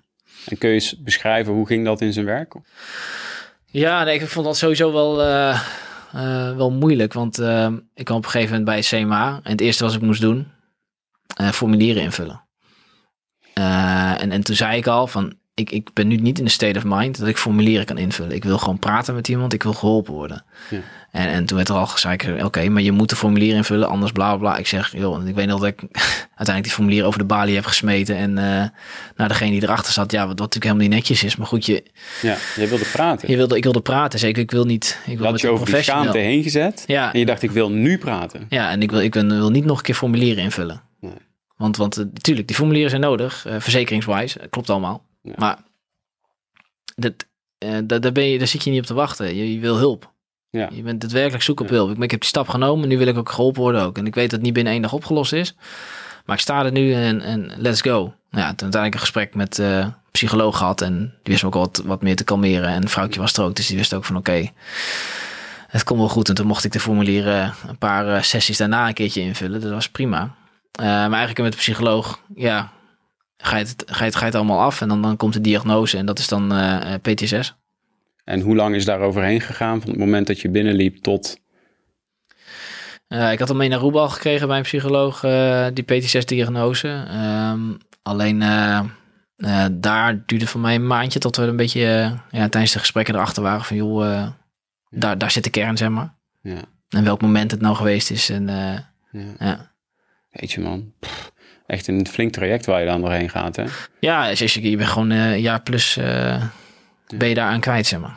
En kun je eens beschrijven hoe ging dat in zijn werk? Ja, nee, ik vond dat sowieso wel, eh, eh, wel moeilijk. Want ehm, ik kwam op een gegeven moment bij CMA. En het eerste wat ik moest doen, formulieren invullen. Eh, en, en toen zei ik al van, ik, ik ben nu niet in de state of mind dat ik formulieren kan invullen. Ik wil gewoon praten met iemand, ik wil geholpen worden. Ja. En, en toen werd er al gezegd, oké, maar je moet een formulier invullen, anders bla bla. Ik zeg, joh, ik weet nog dat ik uiteindelijk die formulier over de balie heb gesmeten. En eh naar degene die erachter zat, ja, wat, wat natuurlijk helemaal niet netjes is. Maar goed, je, Ja, jij wilde praten. je wilde, ik wilde praten, zeker. Ik wil niet. Ik Je wil had met je over die schaamte heen gezet. Ja, En je dacht, ik wil nu praten. ja, en ik wil, ik wil, wil niet nog een keer formulieren invullen. Nee. Want, want eh, natuurlijk, die formulieren zijn nodig, eh, verzekeringswise, eh, klopt allemaal. Ja. Maar dat, eh, daar, daar, ben je, daar zit je niet op te wachten. Je, je wil hulp. Ja. Je bent daadwerkelijk zoek op Ja. hulp. Ik, ik heb die stap genomen, nu wil ik ook geholpen worden ook. En ik weet dat het niet binnen één dag opgelost is. Maar ik sta er nu en, en let's go. Nou ja, toen uiteindelijk een gesprek met eh, een psycholoog gehad. En die wist me ook wat, wat meer te kalmeren. En een vrouwtje was er ook, dus die wist ook van oké, het komt wel goed. En toen mocht ik de formulieren een paar eh, sessies daarna een keertje invullen. Dat was prima. Eh, maar eigenlijk met de psycholoog, ja, ga je het, ga je het, ga je het allemaal af. En dan, dan komt de diagnose en dat is dan eh, eh, PTSS. En hoe lang is daar overheen gegaan van het moment dat je binnenliep tot... Ik had al mee naar Roebal gekregen bij een psycholoog, eh, die PTSS-diagnose. Ehm, alleen daar duurde voor mij een maandje tot we een beetje ja, tijdens de gesprekken erachter waren van joh, daar, daar zit de kern, zeg maar. Ja, En welk moment het nou geweest is. En ja. ja. Weet je man, Pff, echt een flink traject waar je dan doorheen gaat hè. ja, dus je, je bent gewoon eh, een jaar plus eh, ben je daar aan kwijt, zeg maar.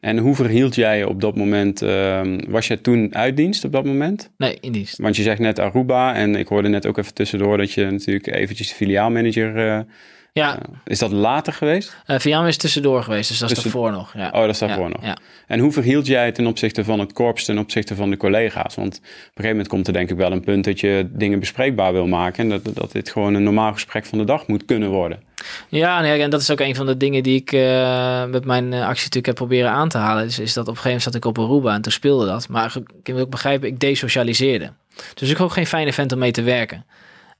En hoe verhield jij je op dat moment? ehm, was jij toen uitdienst op dat moment? Nee, in dienst. Want je zegt net Aruba en ik hoorde net ook even tussendoor dat je natuurlijk eventjes de filiaalmanager... eh, Ja, eh, is dat later geweest? uh, is tussendoor geweest, dus dat is Tussen- daarvoor nog. Ja. Oh, dat is daarvoor ja, nog. Ja. En hoe verhield jij ten opzichte van het korps, ten opzichte van de collega's? Want op een gegeven moment komt er denk ik wel een punt dat je dingen bespreekbaar wil maken. En dat, dat dit gewoon een normaal gesprek van de dag moet kunnen worden. Ja, nee, en dat is ook een van de dingen die ik eh, met mijn actie natuurlijk heb proberen aan te halen. Is, is dat op een gegeven moment zat ik op Aruba en toen speelde dat. Maar ik moet ook begrijpen, ik desocialiseerde. Dus ik ook geen fijne vent om mee te werken.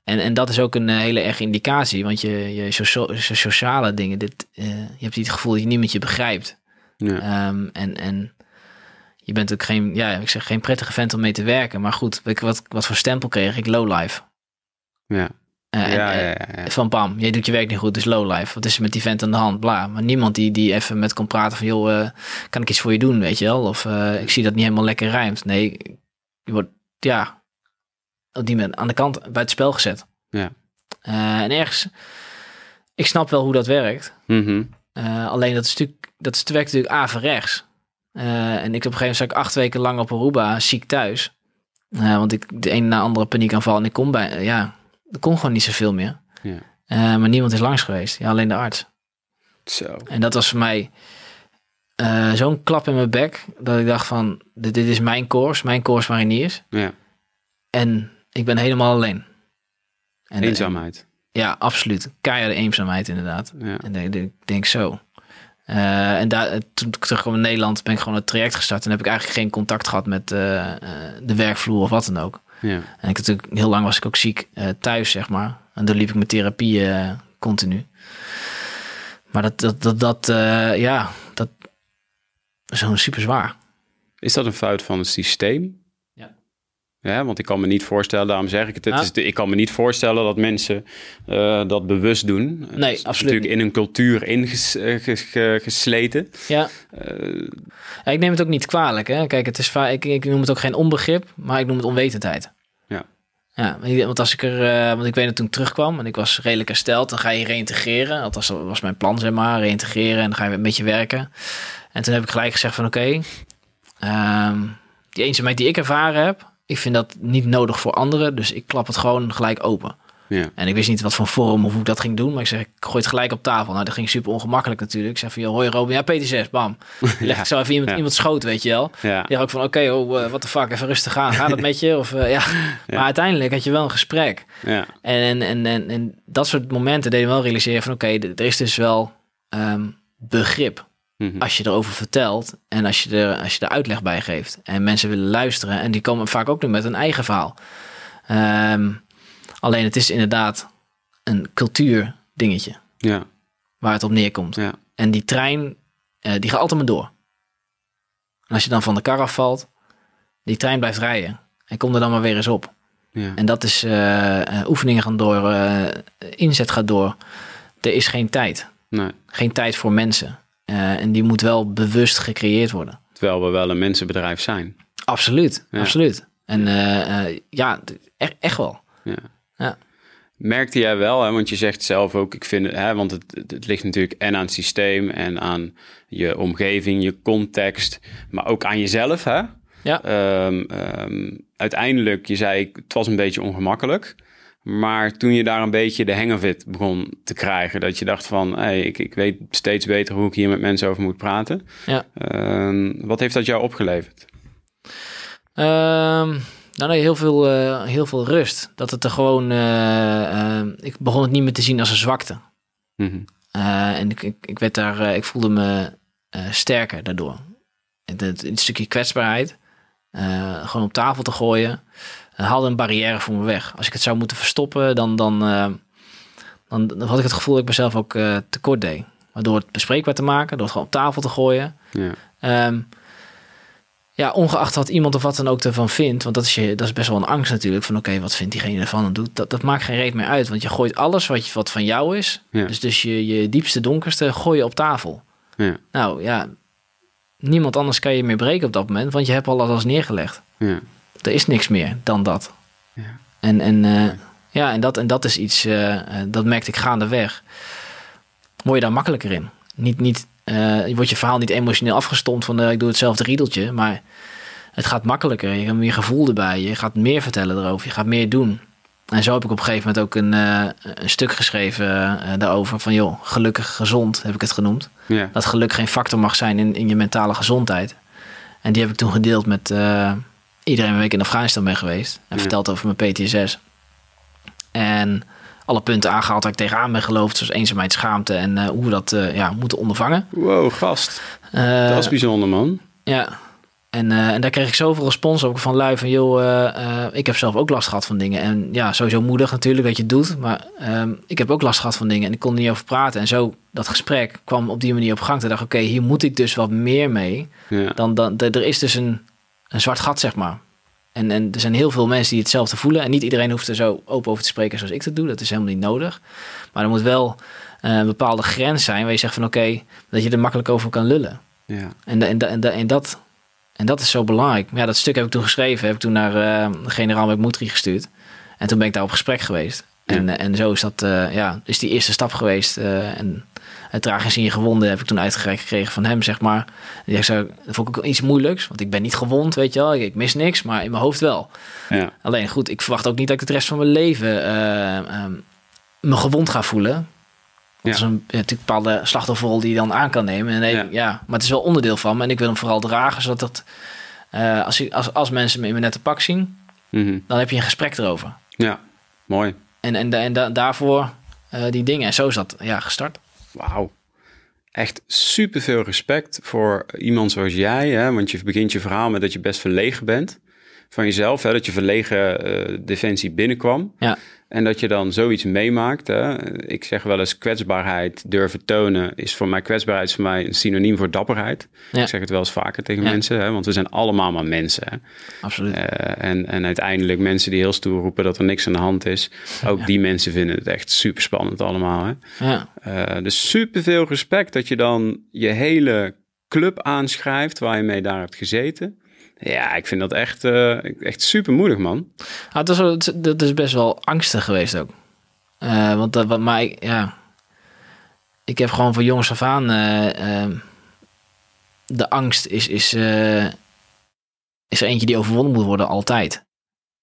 En, en dat is ook een eh, hele erge indicatie, want je, je, socia- je sociale dingen, dit, eh, je hebt niet het gevoel dat je niemand je begrijpt. Ja. Ehm, en, en je bent ook geen, ja, ik zeg geen prettige vent om mee te werken. Maar goed, je wat, wat voor stempel kreeg ik? Lowlife. Ja. Eh, en- Ja, en- ja, ja, ja. Van Pam, jij doet je werk niet goed, dus lowlife. Wat is er met die vent aan de hand? Bla. Maar niemand die, die even met kon praten van... joh, kan ik iets voor je doen, weet je wel? Of ik zie dat niet helemaal lekker rijmt. Nee, je wordt, ja... op die moment aan de kant bij het spel gezet. Ja. Eh, en ergens... Ik snap wel hoe dat werkt. Mhm. Eh, alleen dat is natuurlijk... Dat is, werkt natuurlijk averechts. Eh en ik op een gegeven moment zat ik acht weken lang op Aruba, ziek thuis. Want ik de een na andere paniekaanval en ik kon bij... ja, er kon gewoon niet zoveel meer. Ja. Maar niemand is langs geweest. Ja, alleen de arts. Zo. En dat was voor mij zo'n klap in mijn bek. Dat ik dacht van, dit, dit is mijn course, mijn course mariniers. Ja. En ik ben helemaal alleen. En, Eenzaamheid. ja, absoluut. Keiharde eenzaamheid inderdaad. Ja. En ik denk, denk zo. Eh, en daar, toen ik terugkwam in Nederland ben ik gewoon het traject gestart. En heb ik eigenlijk geen contact gehad met eh, eh, de werkvloer of wat dan ook. Ja. En ik natuurlijk, heel lang was ik ook ziek eh, thuis, zeg maar. En dan liep ik mijn therapie eh, continu. Maar dat, dat, dat, dat eh, ja, dat is gewoon super zwaar. Is dat een fout van het systeem? Ja. Want ik kan me niet voorstellen, daarom zeg ik het. het is, de- ik kan me niet voorstellen dat mensen eh, dat bewust doen. Nee, is absoluut natuurlijk in een cultuur ingesleten. Ja. Ja, ik neem het ook niet kwalijk. Hè? Kijk, het is va- ik, ik noem het ook geen onbegrip, maar ik noem het onwetendheid. Ja. Ja, want als ik er, eh, want ik weet dat toen ik terugkwam en ik was redelijk hersteld, dan ga je reïntegreren. Althans, dat was mijn plan, zeg maar, reïntegreren en dan ga je een beetje werken. En toen heb ik gelijk gezegd van oké, ehm, die eenzaamheid die ik ervaren heb, ik vind dat niet nodig voor anderen, dus ik klap het gewoon gelijk open. Ja. En ik wist niet wat voor vorm of hoe ik dat ging doen. Maar ik zeg, ik gooi het gelijk op tafel. Nou, dat ging super ongemakkelijk natuurlijk. Ik zeg van, joh, hoi Robin. Ja, PT6, bam. Leg ik zo even iemand, Ja. iemand schoot, weet je wel. Ja. Die ook van, oké, oh, wat de fuck, even rustig aan. Gaat het met je? Of, eh, ja. Maar uiteindelijk had je wel een gesprek. Ja. En, en, en, en dat soort momenten deden wel realiseren van, oké, er is dus wel ehm, begrip. Mhm. Als je erover vertelt en als je, er, als je er uitleg bij geeft. En mensen willen luisteren. En die komen vaak ook nu met een eigen verhaal. Ehm, alleen het is inderdaad een cultuur dingetje Ja. waar het op neerkomt. Ja. En die trein, eh, die gaat altijd maar door. En als je dan van de kar afvalt, die trein blijft rijden. En kom er dan maar weer eens op. Ja. En dat is, eh, eh, oefeningen gaan door, inzet gaat door. Er is geen tijd. Nee. Geen tijd voor mensen. Eh, en die moet wel bewust gecreëerd worden. Terwijl we wel een mensenbedrijf zijn. Absoluut, Ja. absoluut. En eh, eh, ja, echt, echt wel. Ja. Ja. Merkte jij wel, hè, want je zegt zelf ook, ik vind het, hè, want het, het- het ligt natuurlijk en aan het systeem en aan je omgeving, je context, maar ook aan jezelf. Hè? Ja. Ehm, ehm, uiteindelijk, je zei, het was een beetje ongemakkelijk. Maar toen je daar een beetje de hang of it begon te krijgen, dat je dacht van, hey, ik, ik weet steeds beter hoe ik hier met mensen over moet praten. Ja. Ehm, wat heeft dat jou opgeleverd? Ehm, nou nee, heel veel, eh, heel veel rust. Dat het er gewoon... eh, eh, ik begon het niet meer te zien als een zwakte. Mhm. Eh, en ik, ik, ik werd daar... ik voelde me sterker daardoor. Het, het, het stukje kwetsbaarheid. gewoon op tafel te gooien. Haalde een barrière voor me weg. Als ik het zou moeten verstoppen, dan... dan, eh, dan, dan had ik het gevoel dat ik mezelf ook eh, tekort deed. Maar door het bespreekbaar te maken, door het gewoon op tafel te gooien... Ja. Ehm, ja, ongeacht wat iemand of wat dan ook ervan vindt, want dat is, je, dat is best wel een angst natuurlijk. Van oké, wat vindt diegene ervan en doet. Dat, dat maakt geen reet meer uit, want je gooit alles wat, je, wat van jou is. Ja. Dus, dus je, je diepste, donkerste gooi je op tafel. Ja. Nou ja, niemand anders kan je meer breken op dat moment, want je hebt al alles neergelegd. Ja. Er is niks meer dan dat. Ja. En, en, eh, ja, en, dat, en dat is iets, eh, eh, dat merkte ik gaandeweg. Word je daar makkelijker in. Niet, niet, je wordt je verhaal niet emotioneel afgestompt van ik doe hetzelfde riedeltje, maar het gaat makkelijker. Je hebt meer gevoel erbij. Je gaat meer vertellen erover. Je gaat meer doen. En zo heb ik op een gegeven moment ook een, een stuk geschreven daarover. Van joh, gelukkig gezond heb ik het genoemd. Ja. Dat geluk geen factor mag zijn in, in je mentale gezondheid. En die heb ik toen gedeeld met iedereen ik in Afghanistan ben geweest. En Ja. verteld over mijn PTSS. En alle punten aangehaald waar ik tegenaan ben geloofd. Zoals eenzaamheid, schaamte en eh, hoe we dat eh, ja, moeten ondervangen. Wow, gast. Eh, Dat is bijzonder, man. ja. En, en daar kreeg ik zoveel respons ook van lui van, joh, ik heb zelf ook last gehad van dingen. En ja, sowieso moedig natuurlijk dat je het doet, maar ehm, ik heb ook last gehad van dingen en ik kon er niet over praten. En zo, dat gesprek kwam op die manier op gang. Toen dacht ik, oké, hier moet ik dus wat meer mee. Ja. Dan, dan, er is dus een, een zwart gat, zeg maar. En, en er zijn heel veel mensen die hetzelfde voelen. En niet iedereen hoeft er zo open over te spreken zoals ik dat doe. Dat is helemaal niet nodig. Maar er moet wel eh, een bepaalde grens zijn waar je zegt van oké, dat je er makkelijk over kan lullen. Ja. En, en, en, da- en, dat, en dat is zo belangrijk. Maar ja, dat stuk heb ik toen geschreven. Heb ik toen naar de generaal met Moetri gestuurd. En toen ben ik daar op gesprek geweest. En, eh, en zo is dat, ja, is die eerste stap geweest. en het tragisch in je gewonden heb ik toen uitgereikt gekregen van hem, zeg maar. Die zegt zo, dat vond ik ook iets moeilijks. Want ik ben niet gewond, weet je wel. Ik, ik mis niks, maar in mijn hoofd wel. Ja. Alleen goed, ik verwacht ook niet dat ik het rest van mijn leven eh, ehm, me gewond ga voelen. Ja. Dat is een natuurlijk een bepaalde slachtofferrol die je dan aan kan nemen. En nee, Ja. ja. maar het is wel onderdeel van me. En ik wil hem vooral dragen, zodat dat, eh, als, ik, als, als mensen me in mijn nette pak zien, Mhm. dan heb je een gesprek erover. ja, mooi. En, en, en da- daarvoor eh, die dingen. En zo is dat ja, gestart. Wauw. Echt super veel respect voor iemand zoals jij. Hè? Want je begint je verhaal met dat je best verlegen bent van jezelf. Hè? Dat je verlegen eh, defensie binnenkwam. Ja. En dat je dan zoiets meemaakt. Hè? Ik zeg wel eens kwetsbaarheid durven tonen. Is voor mij kwetsbaarheid is voor mij een synoniem voor dapperheid. Ja. Ik zeg het wel eens vaker tegen Ja. mensen. Hè? Want we zijn allemaal maar mensen. Hè? Absoluut. Eh, en, en uiteindelijk mensen die heel stoer roepen dat er niks aan de hand is. Ook die mensen vinden het echt super spannend allemaal. Hè? Ja. Eh, dus super veel respect dat je dan je hele club aanschrijft waar je mee daar hebt gezeten. Ja, ik vind dat echt, eh, echt super moedig, man. Ah, wel- het- dat is best wel angstig geweest ook. Eh, want dat, wat maar ik, ja, ik heb gewoon van jongens af aan eh, ehm, de angst is, is, is er eentje die overwonnen moet worden altijd.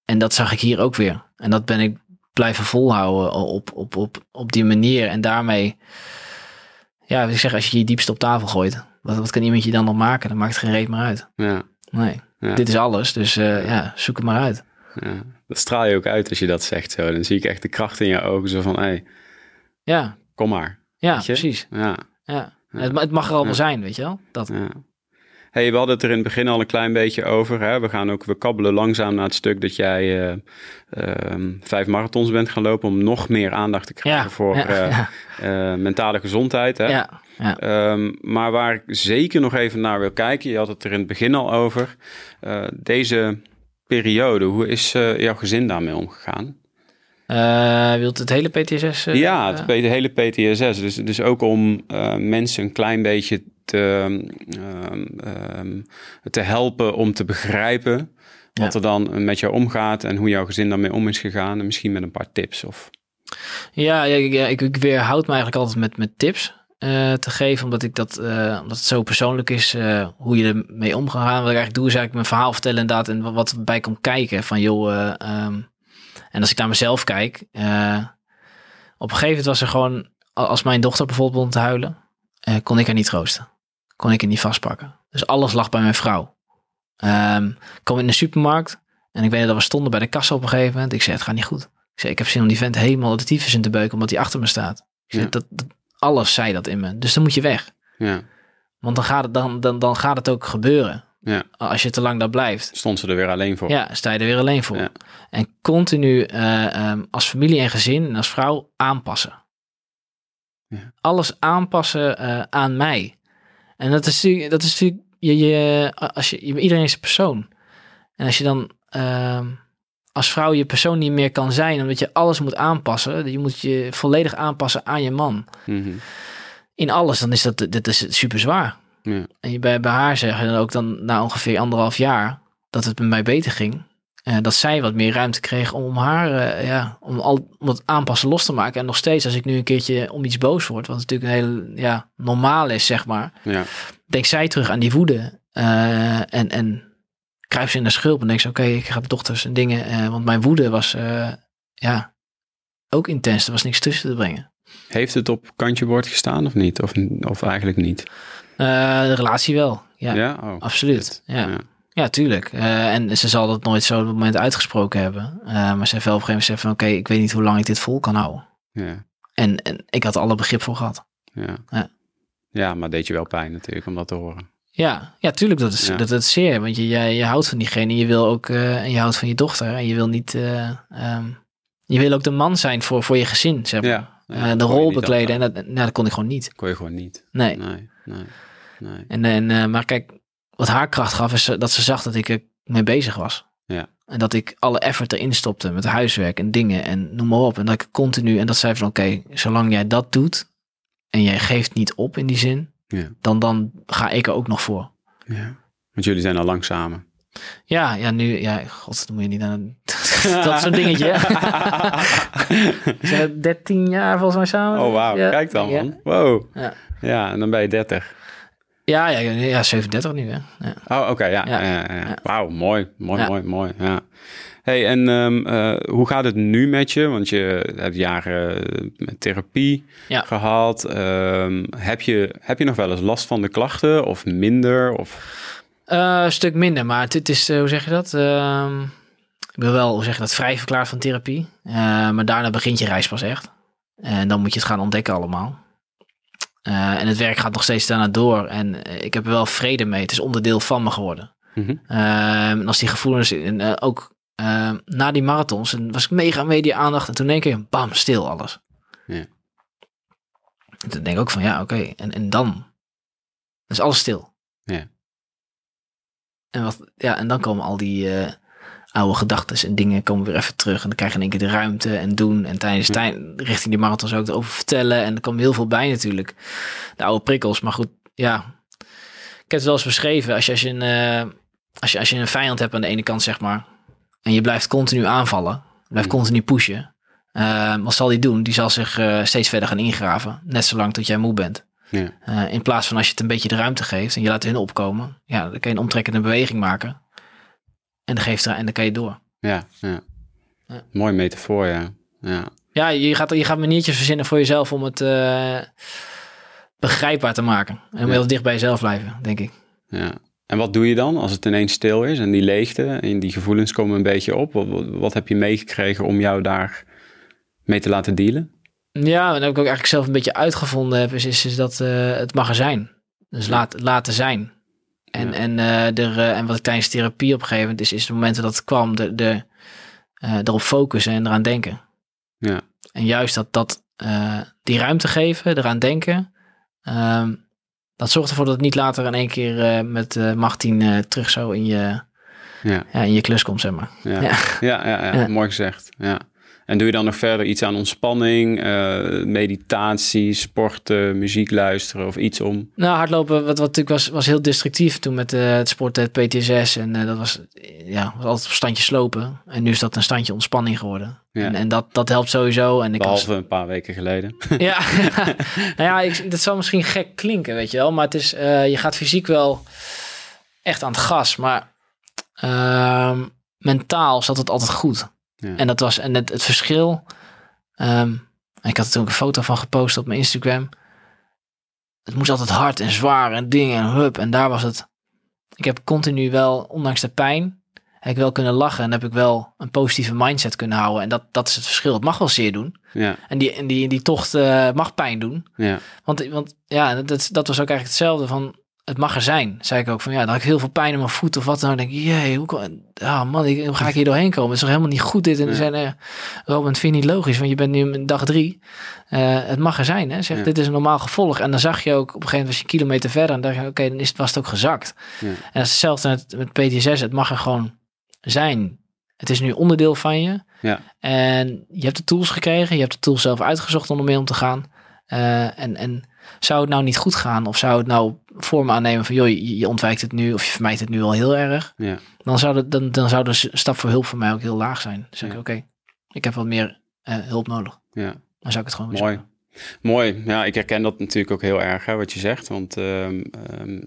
En dat zag ik hier ook weer. En dat ben ik blijven volhouden op, op, op, op die manier. En daarmee, ja, ik zeg, als je je diepste op tafel gooit, wat, wat kan iemand je dan nog maken? Dan maakt het geen reet meer uit. Ja, Nee, Ja. dit is alles. Dus eh, ja, zoek het maar uit. ja. Dat straal je ook uit als je dat zegt zo. Dan zie ik echt de kracht in je ogen zo van, hé, hey, Ja, kom maar. ja precies. Ja, Ja. Het, het mag er al wel zijn, weet je wel? Dat, ja. Hey, we hadden het er in het begin al een klein beetje over. Hè? We gaan ook, we kabbelen langzaam naar het stuk dat jij eh, ehm, vijf marathons bent gaan lopen om nog meer aandacht te krijgen ja, voor ja, eh, ja, eh, mentale gezondheid. Hè? Ja. Ehm, maar waar ik zeker nog even naar wil kijken, je had het er in het begin al over. eh, deze periode, hoe is eh, jouw gezin daarmee omgegaan? Eh, wilt het hele PTSS? ja, het, de hele PTSS. Dus, dus ook om mensen een klein beetje te, ehm, ehm, te helpen om te begrijpen wat er dan met jou omgaat en hoe jouw gezin daarmee om is gegaan. En misschien met een paar tips. Of... Ja, ja, ik, ik weerhoud me eigenlijk altijd met, met tips eh, te geven, omdat ik dat, eh, omdat het zo persoonlijk is eh, hoe je ermee omgaan. Wat ik eigenlijk doe, is eigenlijk mijn verhaal vertellen inderdaad en wat, wat erbij komt kijken. Van joh, eh, ehm, en als ik naar mezelf kijk, op een gegeven moment was er gewoon, als mijn dochter bijvoorbeeld begon te huilen, kon ik haar niet troosten. Kon ik haar niet vastpakken. Dus alles lag bij mijn vrouw. Ehm ik kwam in de supermarkt en ik weet dat we stonden bij de kassa op een gegeven moment. Ik zei, het gaat niet goed. Ik zei, ik heb zin om die vent helemaal de tyfus in te beuken omdat hij achter me staat. Ik zei, Ja. dat, dat, alles zei dat in me. Dus dan moet je weg. Ja, Want dan gaat het, dan, dan, dan gaat het ook gebeuren. ja, Als je te lang daar blijft. stond ze er weer alleen voor. Ja, sta je er weer alleen voor. Ja. En continu eh, ehm, als familie en gezin en als vrouw aanpassen. Ja. Alles aanpassen eh, aan mij. En dat is natuurlijk, dat is natuurlijk je, je, als je, je- iedereen is een persoon. En als je dan ehm, als vrouw je persoon niet meer kan zijn, omdat je alles moet aanpassen, je moet je volledig aanpassen aan je man. Mhm. In alles, dan is dat, dit is super zwaar. Ja. En je bij, bij haar zeggen dan ook dan na ongeveer anderhalf jaar dat het met mij beter ging. eh, dat zij wat meer ruimte kreeg om haar, eh, ja, om al om het aanpassen los te maken. En nog steeds, als ik nu een keertje om iets boos word, wat natuurlijk een hele, ja, normaal is, zeg maar. Ja. Denk zij terug aan die woede. eh, en, en kruip ze in de schulp en denk ze, oké, ik ga de dochters en dingen. eh, want mijn woede was, eh, ja, ook intens. Er was niks tussen te brengen. Heeft het op kantje boord gestaan of niet? Of, of eigenlijk niet? Eh, de relatie wel, ja, Ja? Oh, absoluut. Ja. ja. Ja, tuurlijk. En ze zal dat nooit zo op het moment uitgesproken hebben. Maar ze heeft wel op een gegeven moment gezegd van... oké, ik weet niet hoe lang ik dit vol kan houden. Ja. En, en ik had alle begrip voor gehad. Ja. Ja. ja, maar deed je wel pijn natuurlijk om dat te horen. Ja, ja tuurlijk, dat is, Ja. dat, dat is zeer. Want je, je, je houdt van diegene, je wil ook, eh, en je houdt van je dochter. En je wil niet, eh, ehm, je wil ook de man zijn voor, voor je gezin, zeg maar. Ja, ja, Eh, de rol bekleden. En dat, nou, dat kon ik gewoon niet. kon je gewoon niet. Nee. Nee, nee, nee. En, en, maar kijk, wat haar kracht gaf, is dat ze zag dat ik er mee bezig was. Ja. En dat ik alle effort erin stopte met huiswerk en dingen en noem maar op. En dat ik continu, en dat zei van oké, zolang jij dat doet en jij geeft niet op in die zin, Ja. dan, dan ga ik er ook nog voor. ja. Want jullie zijn al lang samen. Ja, ja, nu, ja, god, dan moet je niet aan dat soort dingetje. zijn 13 jaar volgens mij samen. Oh, wauw. Ja. Kijk dan, man. Wow. Ja. Ja, en dan ben je 30. Ja, ja, ja, ja, 37 nu, hè. Ja. Oh, oké, ja. Ja. Wauw, mooi, mooi, mooi, mooi. Ja. Hey, en ehm, eh, hoe gaat het nu met je? Want je hebt jaren eh, therapie Ja. gehad. Ehm, heb, je, heb je nog wel eens last van de klachten of minder? Of... Eh, een stuk minder, maar het, het is, hoe zeg je dat? Ehm, ik ben wel, hoe zeg je dat, vrij verklaard van therapie. Maar daarna begint je reis pas echt. En dan moet je het gaan ontdekken allemaal. En het werk gaat nog steeds daarna door. En ik heb er wel vrede mee. Het is onderdeel van me geworden. Mhm. En als die gevoelens, en, ook ehm, na die marathons, en was ik mega media aandacht. En toen denk ik, bam, stil alles. Ja. En toen denk ik ook van, ja, oké. En, en dan? Dan is alles stil. Ja. En, wat, ja, en dan komen al die eh, oude gedachten en dingen komen weer even terug. En dan krijg je in één keer de ruimte en doen. En tijdens Ja. tij- richting die marathons ook over vertellen. En er komt heel veel bij natuurlijk. De oude prikkels. Maar goed, ja. Ik heb het wel eens beschreven. Als je, als je, een, eh, als je, als je een vijand hebt aan de ene kant, zeg maar. En je blijft continu aanvallen. Blijft Mhm. continu pushen. eh, wat zal die doen? Die zal zich eh, steeds verder gaan ingraven. Net zolang tot jij moe bent. Ja. Eh, in plaats van als je het een beetje de ruimte geeft en je laat hun opkomen, ja, dan kan je een omtrekkende beweging maken. En dan, geeft er, en dan kan je door. Ja, ja. Ja. Mooi metafoor, ja. ja. Ja, je gaat, je gaat maniertjes verzinnen voor jezelf om het eh, begrijpbaar te maken. En Ja. heel dicht bij jezelf blijven, denk ik. Ja. En wat doe je dan als het ineens stil is en die leegte en die gevoelens komen een beetje op? Wat, wat, wat heb je meegekregen om jou daar mee te laten dealen? Ja, en wat ik ook eigenlijk zelf een beetje uitgevonden heb, is, is, is dat eh, het mag er zijn. Dus laat, laten zijn. En, Ja. en, eh, er, eh, en wat ik tijdens therapie op een gegeven moment is, is de momenten dat het kwam, de, de, erop focussen en eraan denken. Ja, En juist dat, dat die ruimte geven, eraan denken, ehm, dat zorgt ervoor dat het niet later in één keer eh, met macht 10 eh, terug zo in je, ja, ja, in je klus komt, zeg maar. ja. Ja. Ja, ja, ja, Ja. mooi gezegd. Ja. En doe je dan nog verder iets aan ontspanning, eh, meditatie, sporten, muziek luisteren of iets om? Nou, hardlopen, wat, wat natuurlijk was, was heel destructief toen met eh, het sporten, het PTSS. En eh, dat was, ja, was altijd op standje slopen. En nu is dat een standje ontspanning geworden. Ja. En, en dat, dat helpt sowieso. En ik was, Behalve een paar weken geleden. Ja, nou ja, ik, dat zal misschien gek klinken, weet je wel. Maar het is, je gaat fysiek wel echt aan het gas. Maar ehm, mentaal zat het altijd goed. Ja. En dat was, en het, het verschil. ehm, ik had er toen ook een foto van gepost op mijn Instagram. Het moest altijd hard en zwaar en dingen en hup. En daar was het. Ik heb continu wel, ondanks de pijn, heb ik wel kunnen lachen. En heb ik wel een positieve mindset kunnen houden. En dat, dat is het verschil. Het mag wel zeer doen. Ja, En die, en die, die tocht eh, mag pijn doen. ja, Want, want ja, dat, dat was ook eigenlijk hetzelfde van... Het mag er zijn, zei ik ook. Van ja, dan had ik heel veel pijn in mijn voet of wat dan denk ik, jee, hoe, kan- ah man, ik, hoe ga ik hier doorheen komen? Het is toch helemaal niet goed dit. En Ja. zijn er, Robin, vind je niet logisch? Want je bent nu in dag drie. Eh, het mag er zijn, hè. Zeg, Ja. dit is een normaal gevolg. En dan zag je ook, op een gegeven moment was je een kilometer verder. En dacht je, oké, dan is het, was het ook gezakt. ja, En dat is hetzelfde met, met PTSS. Het mag er gewoon zijn. Het is nu onderdeel van je. ja, En je hebt de tools gekregen. Je hebt de tools zelf uitgezocht om ermee om te gaan. Eh, en, en zou het nou niet goed gaan? Of zou het nou vorm aannemen van... joh, je, ontwijkt het nu of je vermijdt het nu al heel erg. ja. Dan zou, de, dan, dan zou de stap voor hulp voor mij ook heel laag zijn. Dan zeg ik, Ja. oké, ik heb wat meer eh, hulp nodig. ja. Dan zou ik het gewoon weer Mooi. Mooi. Ja, ik herken dat natuurlijk ook heel erg, hè, wat je zegt. Want ehm, ehm,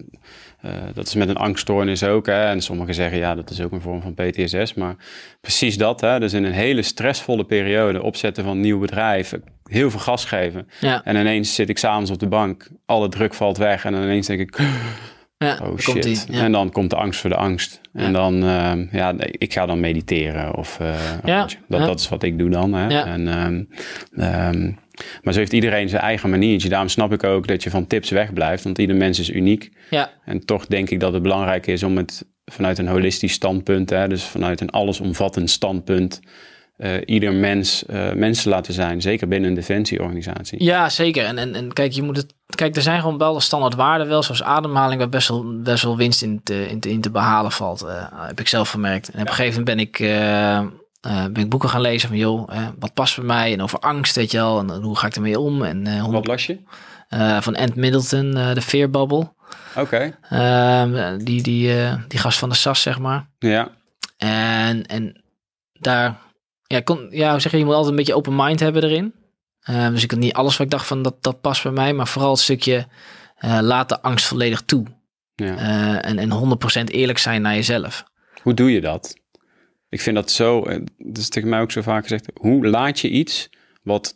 eh, dat is met een angststoornis ook. Hè, en sommigen zeggen, ja, dat is ook een vorm van PTSS. Maar precies dat, hè, dus in een hele stressvolle periode... opzetten van een nieuw bedrijf, heel veel gas geven. Ja, En ineens zit ik s'avonds op de bank, alle druk valt weg... en dan ineens denk ik, ja oh shit. die. Ja. En dan komt de angst voor de angst. Ja. En dan, ehm, ja, ik ga dan mediteren. Of, eh, dat, dat is wat ik doe dan. Hè. En, Maar zo heeft iedereen zijn eigen maniertje. Daarom snap ik ook dat je van tips wegblijft. Want ieder mens is uniek. Ja, En toch denk ik dat het belangrijk is om het vanuit een holistisch standpunt, hè, dus vanuit een allesomvattend standpunt, eh, ieder mens eh, mens te laten zijn. Zeker binnen een defensieorganisatie. ja zeker. En, en, en kijk, je moet het, kijk, er zijn gewoon bepaalde standaard waarden wel, zoals ademhaling, waar best wel, best wel winst in te, in te, in te behalen valt. eh, heb ik zelf gemerkt. En op een gegeven moment ben ik, eh, eh, ben ik boeken gaan lezen van, joh, eh, wat past bij mij? En over angst, weet je wel. En, hoe ga ik ermee om? En eh, Wat las je? eh, van Ant Middleton, eh, de Fear Bubble. Oké, Ehm, die, die, eh, die gast van de SAS, zeg maar. ja. En, en daar, ja, kon, ja, hoe zeg je, je moet altijd een beetje open mind hebben erin. Ehm, dus ik had niet alles wat ik dacht van dat, dat past bij mij, maar vooral het stukje eh, laat de angst volledig toe. ja. Eh, en, en 100% eerlijk zijn naar jezelf. Hoe doe je dat? Ik vind dat zo, eh, dat is tegen mij ook zo vaak gezegd, hoe laat je iets wat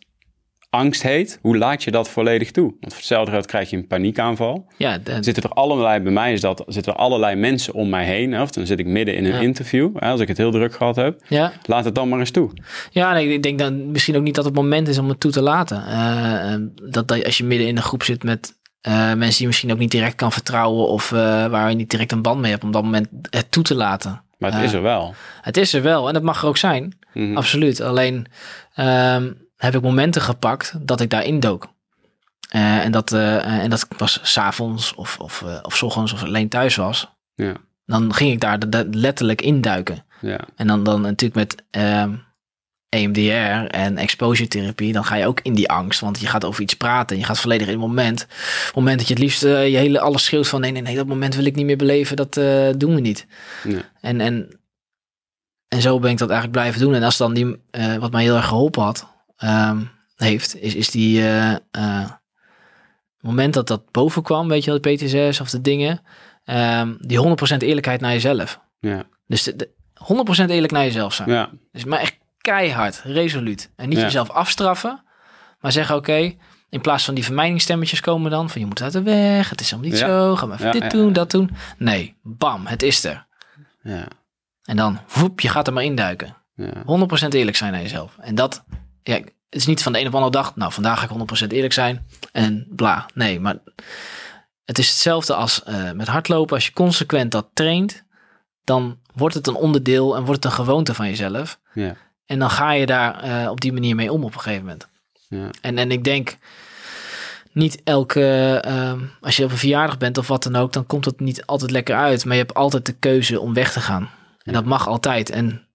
angst heet, hoe laat je dat volledig toe? Want voor hetzelfde geld krijg je een paniekaanval. Ja, de- zitten er allerlei, bij mij is dat, zitten er allerlei mensen om mij heen. Hè, of dan zit ik midden in een Ja. interview, hè, als ik het heel druk gehad heb. ja. Laat het dan maar eens toe. ja nee, ik denk dan misschien ook niet dat het moment is om het toe te laten. Eh, eh, dat, dat als je midden in een groep zit met mensen die je misschien ook niet direct kan vertrouwen of waar je niet direct een band mee hebt, om dat moment het toe te laten. Maar het Ja. is er wel. Het is er wel en dat mag er ook zijn. Mhm. Absoluut. Alleen ehm, heb ik momenten gepakt dat ik daarin dook. Eh, en, dat, eh, en dat was s'avonds of, of, eh, of 's ochtends of alleen thuis was. Ja, Dan ging ik daar de- de- letterlijk induiken. ja, En dan, dan natuurlijk met ehm, EMDR en exposure therapie, dan ga je ook in die angst. Want je gaat over iets praten. Je gaat volledig in het moment. Op het moment dat je het liefst eh, je hele alles schreeuwt van nee, nee, nee, dat moment wil ik niet meer beleven. Dat eh, doen we niet. En, en, en zo ben ik dat eigenlijk blijven doen. En als dan die, eh, wat mij heel erg geholpen had, ehm, heeft, is, is die moment dat dat boven kwam, weet je wel, de PTSS of de dingen, ehm, die 100% eerlijkheid naar jezelf. ja, Dus de, de 100% eerlijk naar jezelf zijn. ja. Dus maar echt keihard, resoluut. En niet Ja. jezelf afstraffen, maar zeggen oké, in plaats van die vermijdingsstemmetjes komen dan, van je moet uit de weg, het is helemaal niet Ja. zo, ga maar even Ja, dit doen, dat doen. Nee, bam, het is er. ja, En dan, woep, je gaat er maar induiken. ja. 100% eerlijk zijn naar jezelf. En dat, ja, het is niet van de een op de andere dag, nou, vandaag ga ik 100% eerlijk zijn en bla. Nee, maar het is hetzelfde als eh, met hardlopen. Als je consequent dat traint, dan wordt het een onderdeel en wordt het een gewoonte van jezelf. ja. En dan ga je daar eh, op die manier mee om op een gegeven moment. ja. En, en ik denk, niet elke, ehm, als je op een verjaardag bent of wat dan ook, dan komt het niet altijd lekker uit. Maar je hebt altijd de keuze om weg te gaan. En dat mag altijd. En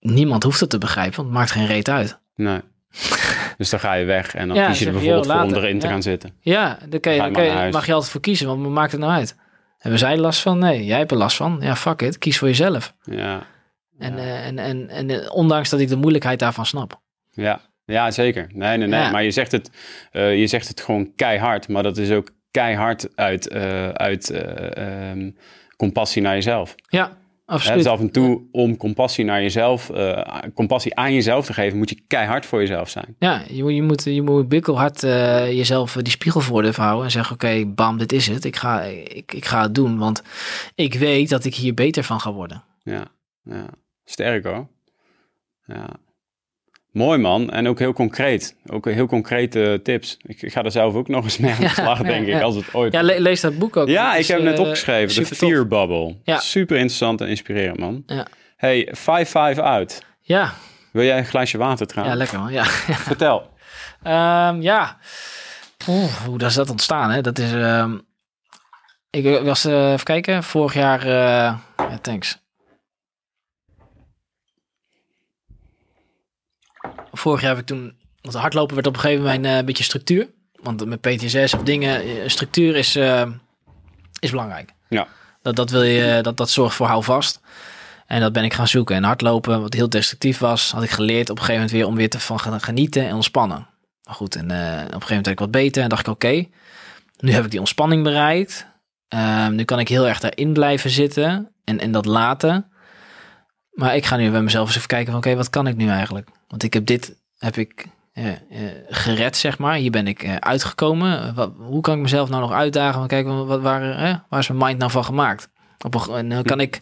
niemand hoeft het te begrijpen, want het maakt geen reet uit. Nee. Dus dan ga je weg en dan Ja, kies je er je, bijvoorbeeld voor om erin te gaan zitten. Ja, daar kan je, Ga je mag je altijd voor kiezen, want wat maakt het nou uit? Hebben zij last van? Nee, jij hebt er last van. Ja, fuck it, kies voor jezelf. Ja, En, Ja. eh, en, en, en eh, ondanks dat ik de moeilijkheid daarvan snap. ja. ja zeker. Nee, nee, nee. Ja. Maar je zegt, het, eh, je zegt het gewoon keihard. Maar dat is ook keihard uit, uit eh, ehm, compassie naar jezelf. Ja, Hè, absoluut. dus af en toe om compassie naar jezelf, compassie aan jezelf te geven, moet je keihard voor jezelf zijn. Ja, je moet, je moet, je moet bikkelhard jezelf die spiegel voor durven houden en zeggen, oké, bam, dit is het. Ik ga, ik, ik ga het doen, want ik weet dat ik hier beter van ga worden. Ja, ja. Sterk hoor. Ja. Mooi man. En ook heel concreet. Ook heel concrete tips. Ik, ga er zelf ook nog eens mee aan de Ja, slag, ja, denk ik, ja. als het ooit... Ja, le- lees dat boek ook. Ja, Het ik is, heb hem net eh, opgeschreven. De. Fear Bubble. Ja. Super interessant en inspirerend, man. Ja. Hey, 5-5 uit. Ja, Wil jij een glaasje water ja, trouwens? lekker man. Ja, Vertel. Ehm, ja. Oeh, hoe is dat ontstaan? Hè? Dat is. ehm, ik was, eh, even kijken, vorig jaar. eh, ja, thanks. Vorig jaar heb ik toen. Want hardlopen werd op een gegeven moment eh, een beetje structuur. Want met PTSS of dingen, eh, structuur is, eh, is belangrijk. Ja. Dat, dat, wil je, dat, dat zorgt voor houvast. En dat ben ik gaan zoeken. En hardlopen, wat heel destructief was, had ik geleerd op een gegeven moment weer om weer te van gaan genieten en ontspannen. Maar goed, en op een gegeven moment werd ik wat beter en dacht ik, oké, nu heb ik die ontspanning bereikt. Ehm, nu kan ik heel erg daarin blijven zitten en, en dat laten. Maar ik ga nu bij mezelf eens even kijken van, oké, wat kan ik nu eigenlijk? Want ik heb dit, heb ik eh, eh, gered, zeg maar. Hier ben ik eh, uitgekomen. Hoe kan ik mezelf nou nog uitdagen? Kijk, wat, waar, waar is mijn mind nou van gemaakt? Op een, en kan ik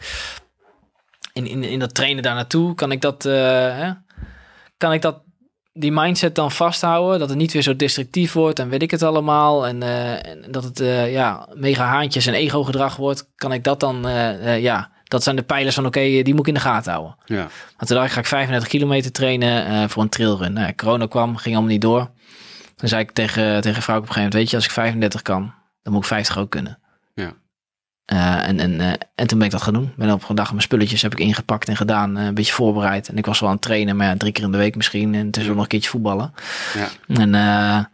in, in, in dat trainen daar naartoe, kan ik dat, kan ik dat die mindset dan vasthouden. Dat het niet weer zo destructief wordt en weet ik het allemaal. En, en dat het ja, mega haantjes en ego gedrag wordt. Kan ik dat dan, ja, dat zijn de pijlers van oké, die moet ik in de gaten houden. Ja. Want toen dacht ik, ga ik 35 kilometer trainen eh, voor een trailrun. Nou, corona kwam, ging allemaal niet door. Toen zei ik tegen, tegen vrouw op een gegeven moment, weet je, als ik 35 kan, dan moet ik 50 ook kunnen. Ja. Eh, en, en, eh, en toen ben ik dat gaan doen. Ben op een dag mijn spulletjes heb ik ingepakt en gedaan. eh, een beetje voorbereid. En ik was wel aan het trainen, maar ja, drie keer in de week misschien. En tussendoor nog een keertje voetballen. Ja. En eh,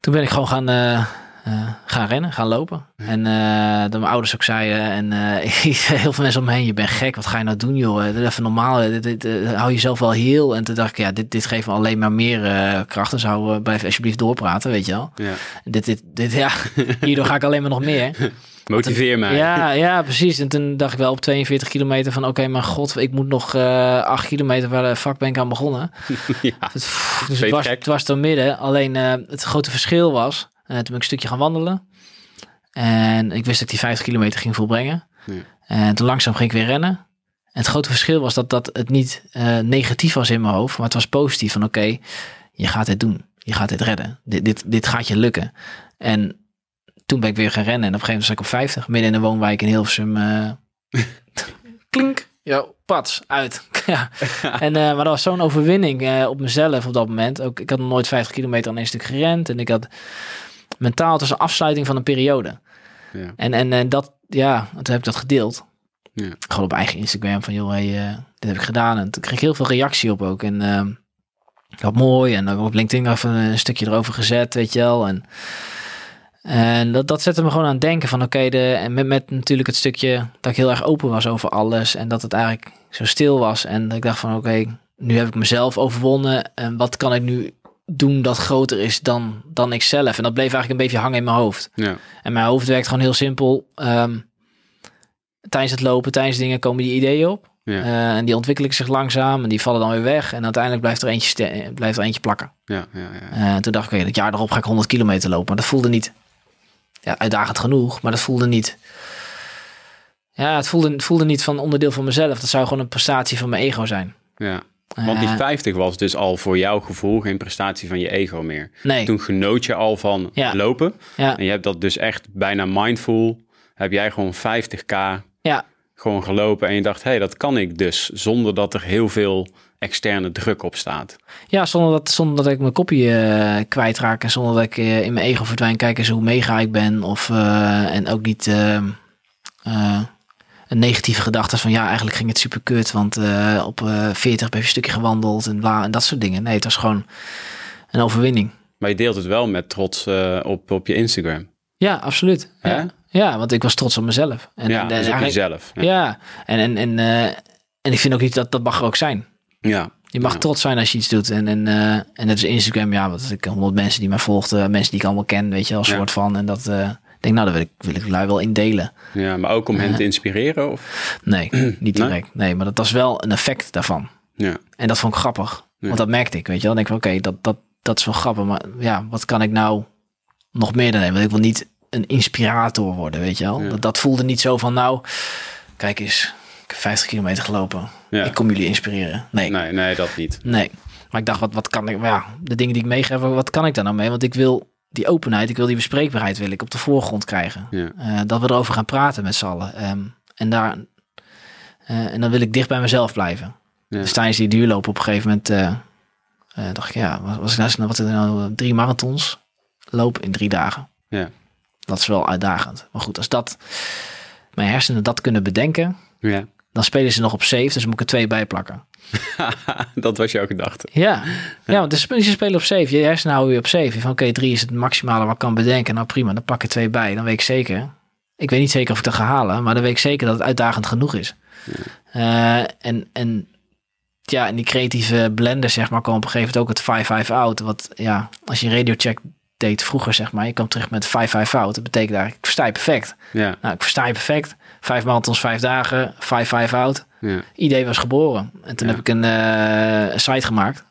toen ben ik gewoon gaan, eh, gaan rennen, gaan lopen. En eh, dat mijn ouders ook zeiden. En eh, heel veel mensen om me heen. Je bent gek, wat ga je nou doen joh? Is even normaal. Dit, dit, hou jezelf wel heel. En toen dacht ik, ja, dit, dit geeft me alleen maar meer kracht. Dus hou, blijf alsjeblieft doorpraten, weet je wel. ja. Dit, dit, dit, ja, hierdoor ga ik alleen maar nog meer. Motiveer mij. Ja, ja, precies. En toen dacht ik wel op 42 kilometer van... oké, maar god, ik moet nog eh 8 kilometer... waar de fuck ben ik aan begonnen. Ja. Dus het was, het was door midden. Alleen het grote verschil was... eh, toen ben ik een stukje gaan wandelen. En ik wist dat ik die 50 kilometer ging volbrengen. Ja. En toen langzaam ging ik weer rennen. En het grote verschil was dat, dat het niet eh, negatief was in mijn hoofd... maar het was positief van oké, je gaat dit doen. Je gaat dit redden. Dit, dit, dit gaat je lukken. En toen ben ik weer gaan rennen. En op een gegeven moment zat ik op 50. Midden in de woonwijk in Hilversum. eh klink. Ja, pats, uit. ja. En, maar dat was zo'n overwinning op mezelf op dat moment. Ook, ik had nog nooit 50 kilometer aan één stuk gerend. En ik had mentaal, het was een afsluiting van een periode. Ja. En, en, en dat, ja, toen heb ik dat gedeeld. Ja. Gewoon op eigen Instagram van, joh, hey, eh, dit heb ik gedaan. En toen kreeg ik heel veel reactie op ook. En eh, wat mooi. En ook op LinkedIn even een stukje erover gezet, weet je wel. En, en dat, dat zette me gewoon aan het denken van, oké, de en met, met natuurlijk het stukje dat ik heel erg open was over alles. En dat het eigenlijk zo stil was. En dat ik dacht van, oké, nu heb ik mezelf overwonnen. En wat kan ik nu doen dat groter is dan, dan ikzelf? En dat bleef eigenlijk een beetje hangen in mijn hoofd. Ja. En mijn hoofd werkt gewoon heel simpel. Ehm, tijdens het lopen, tijdens dingen komen die ideeën op. Ja. Eh, en die ontwikkelen zich langzaam en die vallen dan weer weg. En uiteindelijk blijft er eentje, blijft er eentje plakken. Ja, ja, ja. Eh, en toen dacht ik, oké, dat jaar erop ga ik 100 kilometer lopen. Maar dat voelde niet ja, uitdagend genoeg, maar dat voelde niet. Ja, het voelde, het voelde niet van onderdeel van mezelf. Dat zou gewoon een prestatie van mijn ego zijn. ja. Want die Eh, 50 was dus al voor jouw gevoel geen prestatie van je ego meer. nee, Toen genoot je al van Ja. lopen. ja, En je hebt dat dus echt bijna mindful. Heb jij gewoon 50k ja, gewoon gelopen. En je dacht, hé, hey, dat kan ik dus. Zonder dat er heel veel externe druk op staat. ja zonder, dat, zonder dat ik mijn kopie eh, kwijtraak en zonder dat ik eh, in mijn ego verdwijn. Kijk eens hoe mega ik ben. Of, eh, en ook niet een negatieve gedachte van ja, eigenlijk ging het super kut. Want eh, op eh 40 heb je een stukje gewandeld en bla en dat soort dingen. Nee, het was gewoon een overwinning. Maar je deelt het wel met trots eh, op, op je Instagram. Ja, absoluut. Hè? Ja. ja, want ik was trots op mezelf. En, ja, en dus op jezelf. Ja. Ja, en, en, en, en ik vind ook niet dat dat mag er ook zijn. ja. Je mag Ja. trots zijn als je iets doet. En, en, en dat is Instagram, ja, wat ik honderd mensen die mij volgden, mensen die ik allemaal ken, weet je wel, Ja. soort van. En dat ik denk, nou, dat wil ik, wil ik lui wel indelen. Ja, maar ook om hen te inspireren? Of? Nee, niet Nee? direct. Nee, maar dat was wel een effect daarvan. Ja. En dat vond ik grappig. Ja. Want dat merkte ik, weet je wel. Dan denk ik van, oké, dat, dat, dat is wel grappig. Maar ja, wat kan ik nou nog meer dan Want ik wil niet een inspirator worden, weet je wel. Ja. Dat, dat voelde niet zo van, nou, kijk eens, ik heb 50 kilometer gelopen. Ja. Ik kom jullie inspireren. Nee, nee. Nee, nee, dat niet. Maar ik dacht, wat, wat kan ik, ja, de dingen die ik meegeef, wat kan ik daar nou mee? Want ik wil die openheid, ik wil die bespreekbaarheid wil ik op de voorgrond krijgen. Ja. Eh, dat we erover gaan praten met z'n allen. Ehm, en, daar, eh, en dan wil ik dicht bij mezelf blijven. Ja. Dus tijdens die duurloop op een gegeven moment eh, dacht ik, ja, was, was ik nou, wat nou drie marathons lopen in drie dagen. Ja. Dat is wel uitdagend. Maar goed, als dat mijn hersenen dat kunnen bedenken, Ja. Dan spelen ze nog op safe, dus moet ik er twee bij plakken. dat was jouw gedachte. Ja, ja want ze spelen op safe. Je hersenen houden je op safe. Van oké, drie is het maximale wat ik kan bedenken. Nou prima, dan pak ik twee bij. Dan weet ik zeker. Ik weet niet zeker of ik dat ga halen, maar dan weet ik zeker dat het uitdagend genoeg is. Eh, en, en ja, en die creatieve blender, zeg maar, kwam op een gegeven moment ook het 5-5 out. Wat ja, als je een radiocheck deed vroeger, zeg maar, je kwam terug met 5-5 out. Dat betekent eigenlijk, ik versta je perfect. Ja. Nou, ik versta je perfect. Vijf marathons, vijf dagen, 5-5 out Ja. idee was geboren. En toen Ja. heb ik een eh, site gemaakt.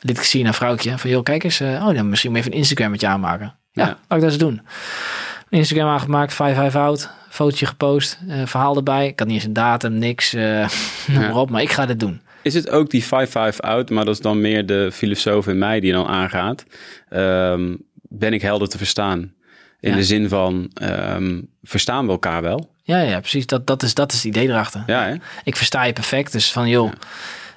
Liet ik zien aan vrouwtje. Van joh, kijk eens. eh, oh, dan misschien moet even een Instagram met je aanmaken. Ja, Ja. laat ik dat eens doen. Een Instagram aangemaakt, 5 out. Fotootje gepost. eh, verhaal erbij. Ik had niet eens een datum, niks. noem maar op. Maar ik ga dit doen. Is het ook die 5-5 out, maar dat is dan meer de filosoof in mij die dan aangaat. Ehm, ben ik helder te verstaan? In Ja. de zin van, ehm, verstaan we elkaar wel? Ja, ja, precies. Dat, dat, is, dat is het idee erachter. Ja, hè? Ik versta je perfect. Dus van, joh...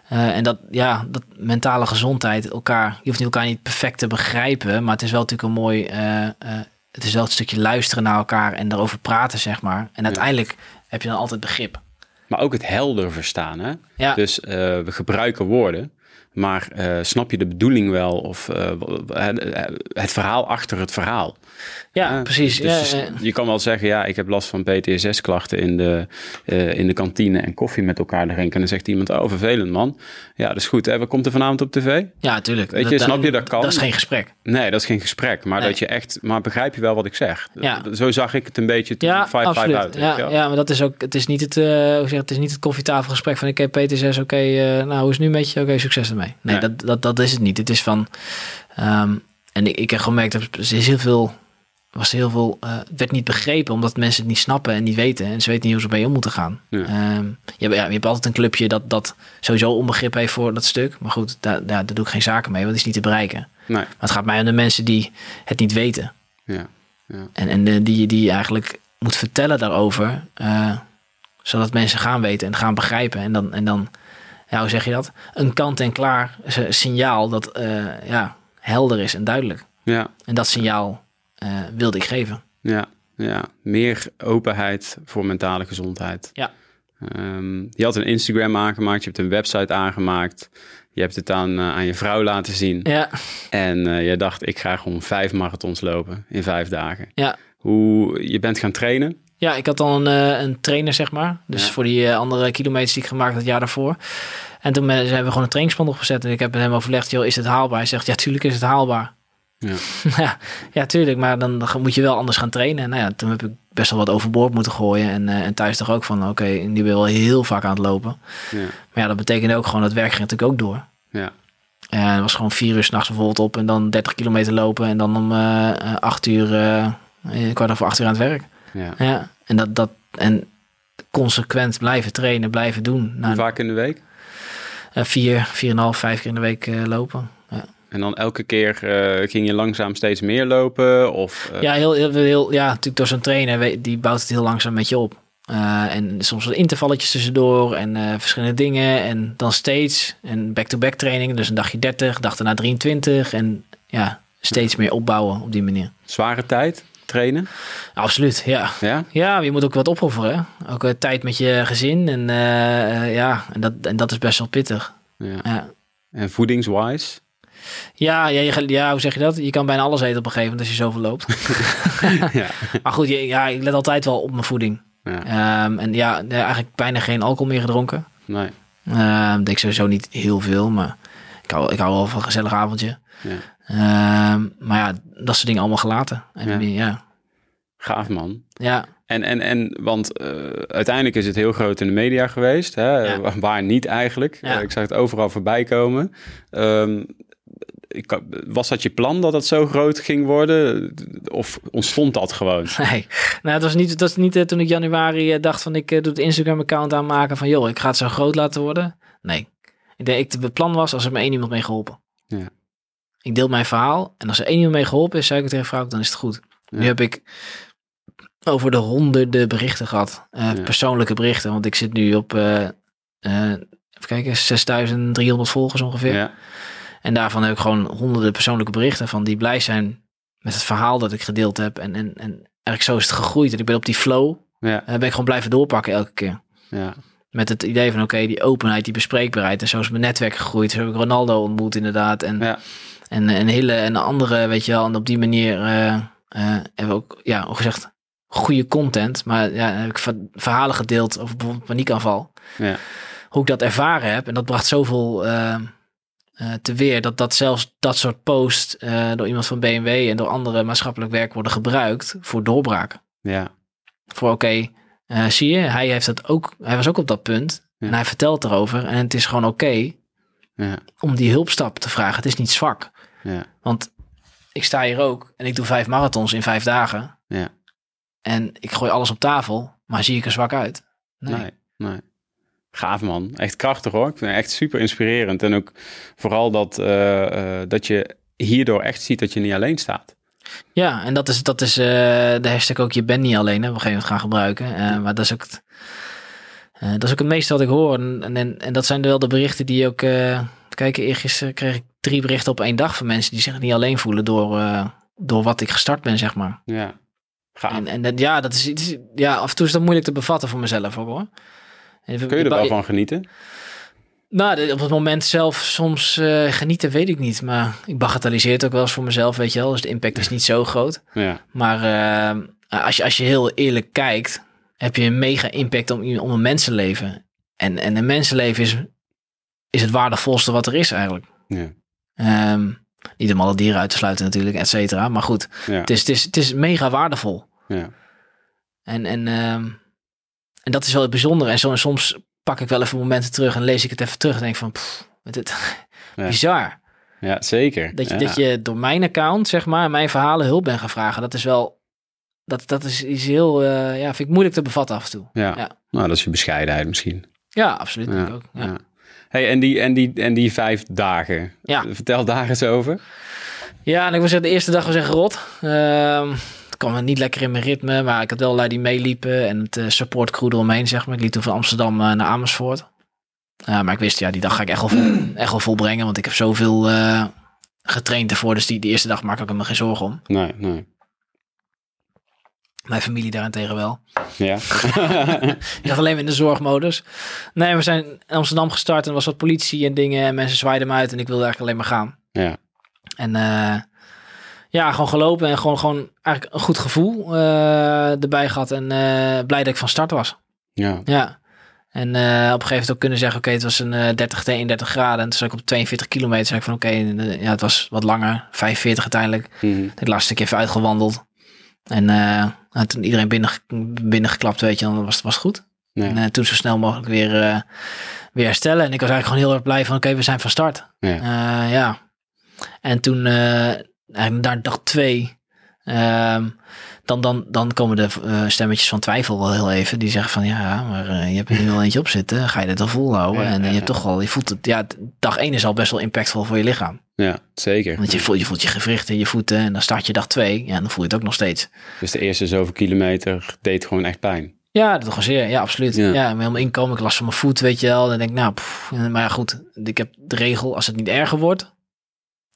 eh, en dat, ja, dat mentale gezondheid, elkaar, je hoeft niet elkaar niet perfect te begrijpen, maar het is wel natuurlijk een mooi, eh, eh, het is wel een stukje luisteren naar elkaar en daarover praten, zeg maar. En uiteindelijk heb je dan altijd begrip. Maar ook het helder verstaan, hè? Ja, Dus we gebruiken woorden, maar snap je de bedoeling wel of het verhaal achter het verhaal? Ja precies. Dus ja, je- kan wel zeggen, ja, ik heb last van PTSS-klachten in de, eh, in de kantine en koffie met elkaar drinken. En dan zegt iemand, oh, vervelend man. Ja, dat is goed. Hè? Wat komt er vanavond op tv? ja, tuurlijk. Weet je, snap je, dat kan. Dat is geen gesprek. Nee, dat is geen gesprek. Maar Nee. dat je echt, maar begrijp je wel wat ik zeg? Ja. Zo zag ik het een beetje Ja, 5-5 absoluut. uit. weet ja, ja, maar dat is ook, het is niet het, eh, hoe zeg, het is niet het koffietafelgesprek van, oké, Peter 6, oké, eh, nou, hoe is het nu met je? Oké, succes ermee. Nee, Nee. Dat, dat, dat is het niet. Het is van, ehm, en ik, ik heb gemerkt, dat er is heel veel, was heel veel, eh, het werd niet begrepen, omdat mensen het niet snappen en niet weten. En ze weten niet hoe ze mee om moeten gaan. Ja. Ehm, je, hebt, ja, je hebt altijd een clubje dat, dat sowieso onbegrip heeft voor dat stuk. Maar goed, daar, daar, daar doe ik geen zaken mee, want het is niet te bereiken. Nee, Maar het gaat mij om de mensen die het niet weten. ja. En, en de- die, die je eigenlijk moet vertellen daarover. eh, zodat mensen gaan weten en gaan begrijpen. En dan, en dan ja, hoe zeg je dat? Een kant-en-klaar signaal dat eh, ja, helder is en duidelijk. Ja, En dat signaal eh, wilde ik geven. ja, ja. Meer openheid voor mentale gezondheid. Ja. Ehm, je had een Instagram aangemaakt, je hebt een website aangemaakt. Je hebt het aan, eh, aan je vrouw laten zien. Ja, En eh, je dacht, ik ga gewoon vijf marathons lopen in vijf dagen. ja. Hoe, je bent gaan trainen. ja ik had dan een, een trainer, zeg maar. Dus Ja. voor die andere kilometers die ik gemaakt had het jaar daarvoor. En toen ze hebben we gewoon een trainingsplan opgezet. En ik heb met hem overlegd, joh, is het haalbaar? Hij zegt, ja, tuurlijk is het haalbaar. Ja. ja, tuurlijk. Maar dan moet je wel anders gaan trainen. En nou ja, toen heb ik best wel wat overboord moeten gooien. En, eh, en thuis toch ook van, oké, die ben wel heel vaak aan het lopen. Ja, Maar ja, dat betekende ook gewoon, dat werk ging natuurlijk ook door. ja, En het was gewoon vier uur s'nachts bijvoorbeeld op. En dan 30 kilometer lopen. En dan om eh, eh, acht uur, eh, kwart over acht uur aan het werk. ja. Ja, en dat, dat, en consequent blijven trainen, blijven doen. Hoe Nou, vaak in de week? vier, vier en een half, vijf keer in de week lopen. En dan elke keer eh, ging je langzaam steeds meer lopen? Of, eh, Ja, heel, heel, heel, ja, natuurlijk door zo'n trainer, die bouwt het heel langzaam met je op. Eh, en soms wat intervalletjes tussendoor en verschillende dingen. En dan steeds. En back-to-back trainingen. Dus een dagje 30, dag daarna 23. En ja, steeds meer opbouwen op die manier. Zware tijd trainen? Absoluut, ja. Ja? Ja, je moet ook wat opofferen. hè. Ook tijd met je gezin. En ja, en dat, en dat is best wel pittig. ja. Ja. En voedingswise? Ja, ja, je, ja, hoe zeg je dat? Je kan bijna alles eten op een gegeven moment als je zoveel loopt. ja. Maar goed, ja, ik let altijd wel op mijn voeding. ja. Ehm, en ja, eigenlijk bijna geen alcohol meer gedronken. Nee. Ehm denk sowieso niet heel veel, maar ik hou, ik hou wel van een gezellig avondje. Ja. Ehm, maar ja, dat soort dingen allemaal gelaten. En Ja. Gaaf man. ja, En, en, en want eh, uiteindelijk is het heel groot in de media geweest. Hè? Ja. Waar- niet eigenlijk. Ja. Eh, ik zag het overal voorbij komen. Ik, was dat je plan dat het zo groot ging worden? Of ontstond dat gewoon? nee. Nou, het was niet, het was niet eh, toen ik januari eh, dacht van ik eh, doe het Instagram-account aanmaken van joh, ik ga het zo groot laten worden. Nee. Ik denk, ik, het plan was als er maar één iemand mee geholpen. Ja. Ik deel mijn verhaal en als er één iemand mee geholpen is, zei ik het tegen vrouw, dan is het goed. Ja. Nu heb ik over de honderden berichten gehad. Eh, Ja. Persoonlijke berichten, want ik zit nu op, even kijken, 6300 volgers ongeveer. Ja. En daarvan heb ik gewoon honderden persoonlijke berichten van die blij zijn met het verhaal dat ik gedeeld heb. En, en, en eigenlijk zo is het gegroeid. En ik ben op die flow, Ja. en ben ik gewoon blijven doorpakken elke keer. Ja. Met het idee van oké, die openheid, die bespreekbaarheid. En zo is mijn netwerk gegroeid. Zo heb ik Ronaldo ontmoet inderdaad. En, Ja. en een hele en andere, weet je wel. En op die manier eh, eh, hebben we ook, ja, ook gezegd, goede content. Maar ja, heb ik ver- verhalen gedeeld over bijvoorbeeld paniekaanval. Ja. Hoe ik dat ervaren heb. En dat bracht zoveel eh eh, te weer. Dat, dat zelfs dat soort posts eh, door iemand van BMW en door andere maatschappelijk werk worden gebruikt voor doorbraken. Ja. Voor oké, eh, zie je, hij, heeft dat ook, hij was ook op dat punt. Ja. En hij vertelt erover. En het is gewoon oké Ja. om die hulpstap te vragen. Het is niet zwak. Ja. Want ik sta hier ook en ik doe vijf marathons in vijf dagen. Ja. En ik gooi alles op tafel, maar zie ik er zwak uit? Nee. Nee. nee. Gaaf man, echt krachtig hoor. Ik vind het echt super inspirerend. En ook vooral dat, eh, eh, dat je hierdoor echt ziet dat je niet alleen staat. Ja, en dat is, dat is eh, de hashtag ook je bent niet alleen, hè, op een gegeven moment gaan gebruiken. Maar dat is ook het, dat is ook het meeste wat ik hoor. En, en, en dat zijn wel de berichten die ook... kijk, eergisteren kreeg ik drie berichten op één dag van mensen die zich niet alleen voelen door, door wat ik gestart ben, zeg maar. Ja, gaaf. En, en dat- ja, dat is iets, ja, af en toe is dat moeilijk te bevatten voor mezelf ook hoor. Kun je er wel van genieten? Nou, op het moment zelf soms eh, genieten, weet ik niet. Maar ik bagatelliseer het ook wel eens voor mezelf, weet je wel. Dus de impact is niet zo groot. Ja, Maar eh, als, je, als je heel eerlijk kijkt, heb je een mega impact om, om een mensenleven. En, en een mensenleven is, is het waardevolste wat er is eigenlijk. ja, Ehm, niet om alle dieren uit te sluiten natuurlijk, et cetera. Maar goed, ja. het is, het, is, het is mega waardevol. ja. En, en, ehm, en dat is wel het bijzondere. En zo, soms pak ik wel even momenten terug en lees ik het even terug. En denk van, pff, dit, Ja. bizar. ja zeker. Dat je, ja. dat je door mijn account, zeg maar, mijn verhalen hulp bent gaan vragen. Dat is wel, dat, dat is iets heel, eh, ja, vind ik moeilijk te bevatten af en toe. Ja. Ja. nou dat is je bescheidenheid misschien. Ja, absoluut. denk Ja, ik ook. Ja. Hey, en, die, en, die, en die vijf dagen, Ja. vertel daar eens over. Ja, en ik wil zeggen, de eerste dag was echt rot. Ehm het kwam niet lekker in mijn ritme, maar ik had wel lui die meeliepen en het eh, support crew eromheen, zeg maar. Ik liep toen van Amsterdam eh, naar Amersfoort. Maar ik wist, ja, die dag ga ik echt wel, vol, echt wel volbrengen, want ik heb zoveel eh, getraind ervoor. Dus die, die eerste dag maak ik me geen zorgen om. Nee, nee. Mijn familie daarentegen wel. Ja. Ik zat alleen maar in de zorgmodus. Nee, we zijn in Amsterdam gestart en er was wat politie en dingen. En mensen zwaaiden me uit en ik wilde eigenlijk alleen maar gaan. ja. En ja, gewoon gelopen en gewoon, gewoon eigenlijk een goed gevoel eh, erbij gehad. En eh, blij dat ik van start was. Ja. Ja. En eh, op een gegeven moment ook kunnen zeggen, oké, het was een eh 30, 31 graden. En toen zat ik op 42 kilometer. zei ik van, oké, ja, het was wat langer. 45 uiteindelijk. Mhm. Het laatste stuk even uitgewandeld. En toen iedereen binnen, binnengeklapt, weet je, dan was, was het goed. Ja. En toen zo snel mogelijk weer, weer herstellen. En ik was eigenlijk gewoon heel erg blij van, oké, we zijn van start. Ja. Ja. En toen, eigenlijk naar dag twee, ehm, dan, dan, dan komen de eh, stemmetjes van twijfel wel heel even. Die zeggen van, ja, maar eh, je hebt er nu wel eentje op zitten. Ga je dit al volhouden? Ja, en ja, je hebt ja. toch wel, je voelt het, ja, dag één is al best wel impactvol voor je lichaam. ja, zeker. Want je voelt, je voelt je gewrichten, je voeten. En dan start je dag twee. Ja, dan voel je het ook nog steeds. Dus de eerste zoveel kilometer deed gewoon echt pijn. Ja, dat was zeer. Ja, absoluut. Ja. Ja, met helemaal inkomen. Ik last van mijn voet, weet je wel. Dan denk ik, nou, pff, maar goed. Ik heb de regel, als het niet erger wordt,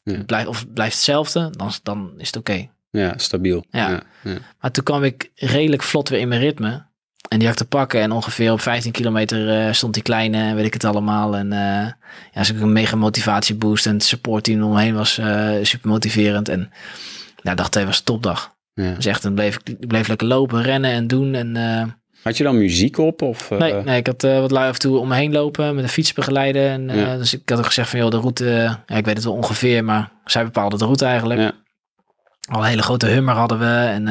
Ja. blijft, of blijft hetzelfde, dan, dan is het oké. Ja, stabiel. Ja. ja. ja. Maar toen kwam ik redelijk vlot weer in mijn ritme. En die had ik te pakken. En ongeveer op 15 kilometer eh, stond die kleine, en weet ik het allemaal. En eh ja, ook een mega motivatieboost. En het supportteam om me heen was eh, super motiverend. En ja, dag twee was een topdag. Ja. Dus echt, dan bleef ik bleef lekker lopen, rennen en doen. En Had je dan muziek op? Of, eh, Nee, nee, ik had eh, wat lui af en toe om me heen lopen met een fiets begeleiden. En, eh, Ja. Dus ik had ook gezegd van, joh, de route, ja, ik weet het wel ongeveer, maar zij bepaalden de route eigenlijk. Ja. Al een hele grote Hummer hadden we. En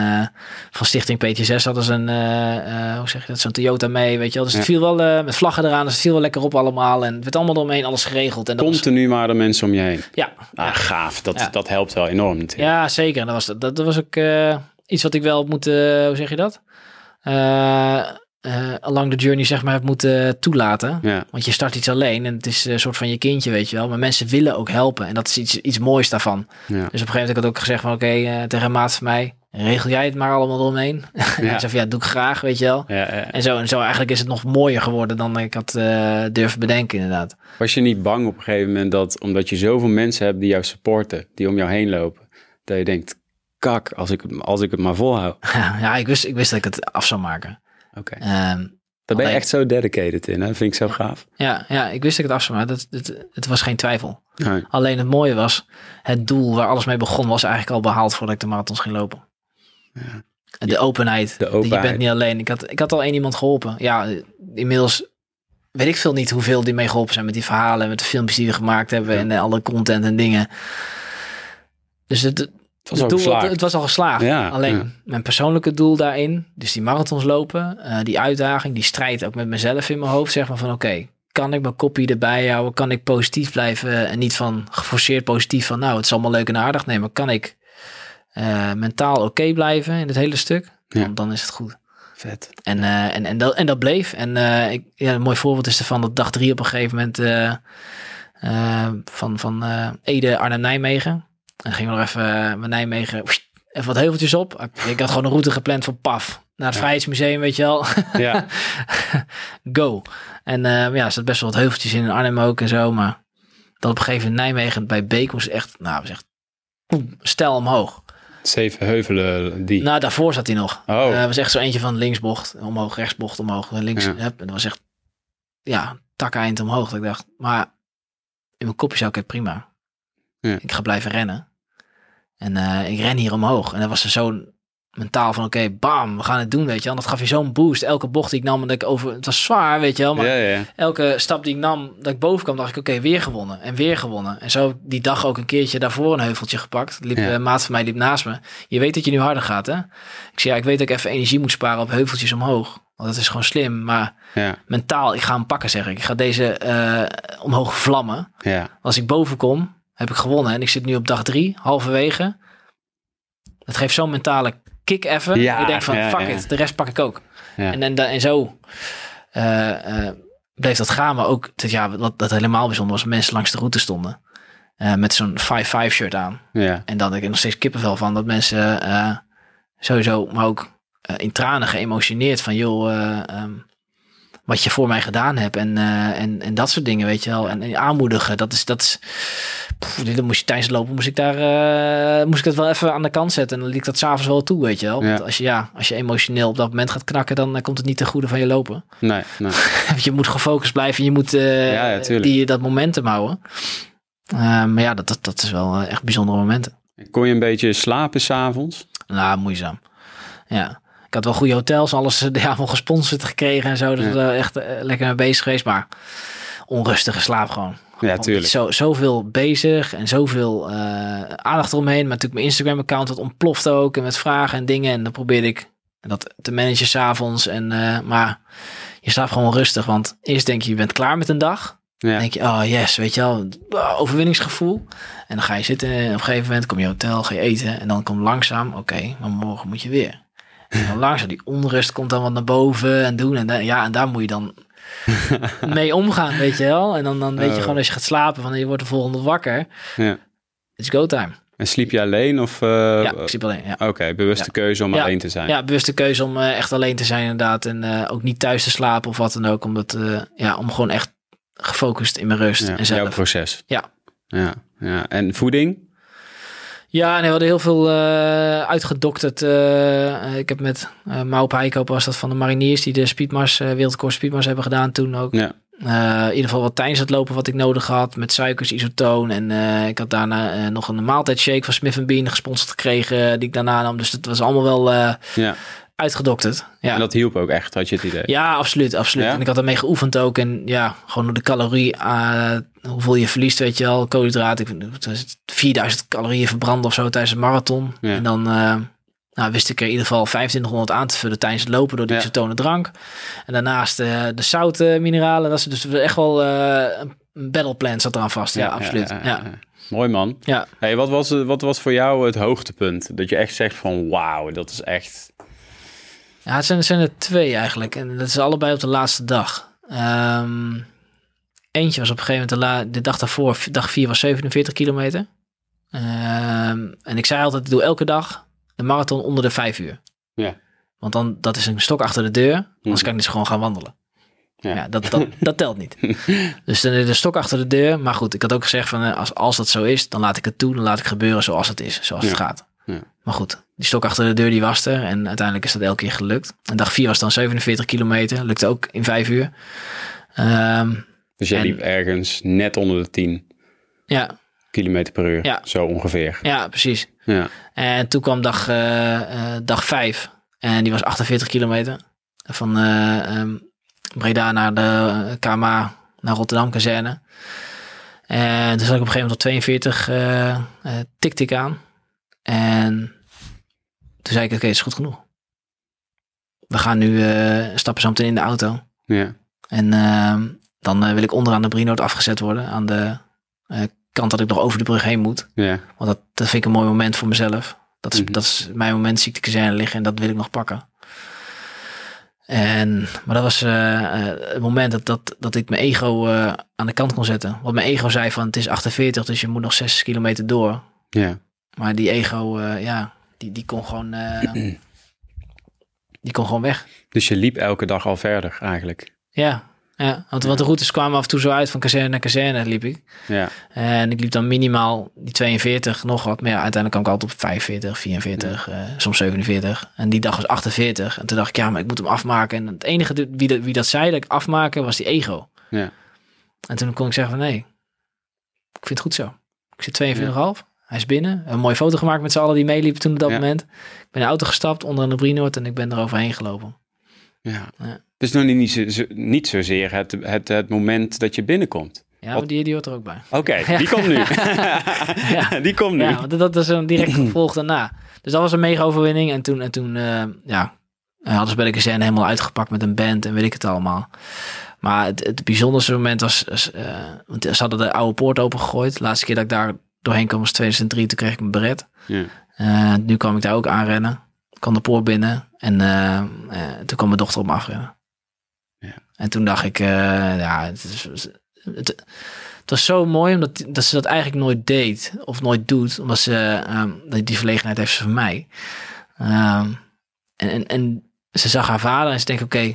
van Stichting PT6 hadden ze een, eh, hoe zeg je dat, zo'n Toyota mee, weet je wel. Dus het viel wel met vlaggen eraan, dus het viel wel lekker op allemaal. En het werd allemaal omheen, alles geregeld. En was- Continu maar de mensen om je heen. ja, Ah, gaaf. Dat, Ja. dat helpt wel enorm natuurlijk. ja, zeker. En dat was, dat, dat was ook iets wat ik wel moet, hoe zeg je dat? Eh, eh, along the journey, zeg maar, heb moeten toelaten. Ja. Want je start iets alleen en het is een soort van je kindje, weet je wel. Maar mensen willen ook helpen en dat is iets, iets moois daarvan. Ja. Dus op een gegeven moment heb ik ook gezegd van oké, eh, tegen een maat van mij, regel jij het maar allemaal eromheen. Ja. en van ja, doe ik graag, weet je wel. Ja, ja. En zo, en zo eigenlijk is het nog mooier geworden dan ik had eh, durven bedenken inderdaad. Was je niet bang op een gegeven moment dat, omdat je zoveel mensen hebt die jou supporten, die om jou heen lopen, dat je denkt, kak, als ik, het- als ik het maar volhoud. ja, ik wist, ik wist dat ik het af zou maken. Oké. Ehm, Daar ben je echt zo dedicated in, hè? Dat vind ik zo gaaf. ja, ja, ik wist dat ik het af zou maken. Dat, dat, het was geen twijfel. Nee. Alleen het mooie was, het doel waar alles mee begon was eigenlijk al behaald voordat ik de marathons ging lopen. De openheid. De Je openheid. bent niet alleen. Ik had, ik had al één iemand geholpen. Ja, inmiddels weet ik veel niet hoeveel die mee geholpen zijn met die verhalen. en Met de filmpjes die we gemaakt hebben. Ja. En eh, alle content en dingen. Dus het, was doel, het, het was al geslaagd. Ja, alleen ja. mijn persoonlijke doel daarin. Dus die marathons lopen. eh, die uitdaging. Die strijd ook met mezelf in mijn hoofd. Zeg maar van oké. kan ik mijn kopie erbij houden? Kan ik positief blijven? En niet van geforceerd positief van nou het is allemaal leuk en aardig. Nee, maar kan ik eh, mentaal oké blijven in het hele stuk? Ja. Dan, dan is het goed. Vet. En, eh, en, en, dat, en dat bleef. En ik, ja, een mooi voorbeeld is ervan dat dag drie op een gegeven moment van, van Ede, Arnhem, Nijmegen. En gingen we nog even uh, met Nijmegen even wat heuveltjes op. Ik had gewoon een route gepland voor PAF. Naar het Ja. Vrijheidsmuseum, weet je wel. Ja. Go. En eh, ja, er zat best wel wat heuveltjes in, in Arnhem ook en zo. Maar dat op een gegeven moment Nijmegen bij Beek was echt, nou, was echt boem, stijl omhoog. Zeven heuvelen die. Nou, daarvoor zat hij nog. Oh. Eh, was echt zo eentje van linksbocht, omhoog, rechtsbocht, omhoog, links. Ja. En dat was echt, ja, tak eind omhoog. Dat ik dacht, maar in mijn kopje zou ik het prima. Ja. Ik ga blijven rennen. En eh, ik ren hier omhoog. En dat was er zo'n mentaal van, oké, bam, we gaan het doen, weet je wel. Dat gaf je zo'n boost. Elke bocht die ik nam, dat ik over, het was zwaar, weet je wel. Maar ja, ja. elke stap die ik nam, dat ik boven kwam, dacht ik, oké, weer gewonnen. En weer gewonnen. En zo die dag ook een keertje daarvoor een heuveltje gepakt. Liep, Ja. Een maat van mij liep naast me. Je weet dat je nu harder gaat, hè? Ik zei, ja, ik weet dat ik even energie moet sparen op heuveltjes omhoog. Want dat is gewoon slim. Maar Ja, mentaal, ik ga hem pakken, zeg ik. Ik ga deze eh, omhoog vlammen. ja. Als ik boven kom, heb ik gewonnen. En ik zit nu op dag drie, halverwege. Het geeft zo'n mentale kick even. Ja, ik denk van, ja, fuck ja. it, de rest pak ik ook. Ja. En, en, en zo eh, eh, bleef dat gaan. Maar ook, dat, ja, wat dat helemaal bijzonder was, mensen langs de route stonden. eh, met zo'n 5-5 shirt aan. ja. En dan heb ik nog steeds kippenvel van dat mensen sowieso, maar ook in tranen geëmotioneerd van joh, eh, ehm, wat je voor mij gedaan hebt en, eh, en, en dat soort dingen, weet je wel. En, en aanmoedigen, dat is, dat is, dit moest je tijdens het lopen, moest ik daar, eh, moest ik dat wel even aan de kant zetten en dan liet ik dat s'avonds wel toe, weet je wel. Want Ja. als je, ja, als je emotioneel op dat moment gaat knakken, dan eh, komt het niet ten goede van je lopen. Nee, je moet gefocust blijven, je moet Ja, die, dat momentum houden. Maar ja, dat, dat, dat is wel echt bijzondere momenten. Kon je een beetje slapen s'avonds? Nou, moeizaam. Ja. Ik had wel goede hotels, alles de avond gesponsord gekregen en zo. Dus Ja. wel echt eh, lekker mee bezig geweest. Maar onrustige slaap gewoon. Ja, tuurlijk. Zo, zoveel bezig en zoveel eh, aandacht eromheen. Maar natuurlijk mijn Instagram-account, dat ontplofte ook. En met vragen en dingen. En dan probeerde ik dat te managen s'avonds. En, eh, maar je slaapt gewoon rustig. Want eerst denk je, je bent klaar met een dag. Dan Ja. denk je, oh yes, weet je wel, overwinningsgevoel. En dan ga je zitten en op een gegeven moment kom je hotel, ga je eten. En dan komt langzaam, oké, maar morgen moet je weer. En dan langzaam, die onrust komt dan wat naar boven en doen. En dan, ja, en daar moet je dan mee omgaan, weet je wel. En dan, dan weet je Oh. gewoon als je gaat slapen, van je wordt de volgende wakker. Ja. It's go time. En sliep je alleen of... eh, ja, ik sliep alleen, ja. Oké, bewuste Ja. keuze om Ja. alleen te zijn. Ja, bewuste keuze om eh, echt alleen te zijn inderdaad. En eh, ook niet thuis te slapen of wat dan ook. Omdat, ja, om gewoon echt gefocust in mijn rust Ja, en jouw proces. Ja. ja. Ja. En voeding? Ja, nee, we hadden heel veel eh, uitgedokterd. eh, ik heb met uh, Maup Heikoop was dat van de mariniers die de speedmars, uh, speedmars hebben gedaan toen ook. Ja. Uh, in ieder geval wat tijdens het lopen wat ik nodig had met suikers, isotoon. En uh, ik had daarna uh, nog een maaltijdshake van Smith Bean gesponsord gekregen die ik daarna nam. Dus dat was allemaal wel uh, ja. Uitgedokterd. Ja. En dat hielp ook echt, had je het idee? Ja, absoluut. absoluut. Ja? En ik had ermee geoefend ook. En ja, gewoon de calorie, uh, hoeveel je verliest, weet je wel. Koolhydraten, ik 4000 calorieën verbranden of zo tijdens een marathon. Ja. En dan uh, nou, wist ik er in ieder geval 2500 aan te vullen tijdens het lopen door die Ja. drank. En daarnaast uh, de zouten mineralen. Dat is dus echt wel een battleplan zat eraan vast. Ja, ja absoluut. Ja, ja, Mooi man. Ja. Hey, wat, was, wat was voor jou het hoogtepunt? Dat je echt zegt van wauw, dat is echt... Ja, het zijn, er twee eigenlijk. En dat is allebei op de laatste dag. Um, eentje was op een gegeven moment, de, la, de dag daarvoor, dag 4 was 47 kilometer. Um, en ik zei altijd, ik doe elke dag de marathon onder de 5 uur. Ja. Want dan, dat is een stok achter de deur, anders mm. kan ik dus gewoon gaan wandelen. Ja, ja dat, dat, dat telt niet. dus dan de stok achter de deur. Maar goed, ik had ook gezegd van, als, als dat zo is, dan laat ik het toe. Dan laat ik gebeuren zoals het is, zoals ja. het gaat. Maar goed, die stok achter de deur die was er. En uiteindelijk is dat elke keer gelukt. En dag 4 was dan 47 kilometer. Lukte ook in 5 uur. Um, dus jij en, liep ergens net onder de 10 ja. kilometer per uur. Ja. Zo ongeveer. Ja, preex. Ja. En toen kwam dag, uh, uh, dag 5. En die was 48 kilometer. Van uh, um, Breda naar de KMA, naar Rotterdam kazerne. En toen zat ik op een gegeven moment op 42 uh, tikte ik aan. En toen zei ik, oké, okay, is goed genoeg. We gaan nu uh, stappen zo meteen in de auto. Ja. En uh, dan uh, wil ik onderaan de Brinoot afgezet worden. Aan de uh, kant dat ik nog over de brug heen moet. Ja. Want dat, dat vind ik een mooi moment voor mezelf. Dat is, Mhm. dat is mijn moment ziektekazerne liggen en dat wil ik nog pakken. En, maar dat was eh, eh, het moment dat, dat, dat ik mijn ego eh, aan de kant kon zetten. Want mijn ego zei van het is 48, dus je moet nog 6 kilometer door. Ja. Maar die ego, eh, ja, die, die kon gewoon... eh, die kon gewoon weg. Dus je liep elke dag al verder eigenlijk. Ja, ja. Want, want de routes kwamen af en toe zo uit van kazerne naar kazerne liep ik. Ja. En ik liep dan minimaal die 42, nog wat. Maar ja, uiteindelijk kwam ik altijd op 45, 44, eh, soms 47. En die dag was 48. En toen dacht ik, ja, maar ik moet hem afmaken. En het enige wie, dat, wie dat zei dat ik afmaken, was die ego. Ja. En toen kon ik zeggen van, nee, ik vind het goed zo. Ik zit 42,5. Hij is binnen. Een mooie foto gemaakt met z'n allen die meeliepen toen op dat Ja. moment. Ik ben in de auto gestapt onder een Brinoord en ik ben er overheen gelopen. ja. Ja. Is nog niet, zo, zo- niet zozeer het, het, het moment dat je binnenkomt. Ja, Wat- die, die hoort er ook bij. Oké, die komt nu. Die komt nu. Ja, want dat is een direct gevolg daarna. Dus dat was een mega overwinning. En toen, en toen eh, ja, hadden ze bij de kazerne helemaal uitgepakt met een band en weet ik het allemaal. Maar het, het bijzonderste moment was, was, eh, want ze hadden de oude poort opengegooid. De laatste keer dat ik daar doorheen kwam was 2003, toen kreeg ik mijn beret. Ja. Eh, nu kwam ik daar ook aanrennen. Ik kwam de poort binnen en eh, eh, toen kwam mijn dochter op me afrennen. Ja. En toen dacht ik, ja, het, is, het, het was zo mooi omdat dat ze dat eigenlijk nooit deed of nooit doet, omdat ze ehm, die- verlegenheid heeft ze van mij. Ehm, en, en, en ze zag haar vader en ze denkt, oké,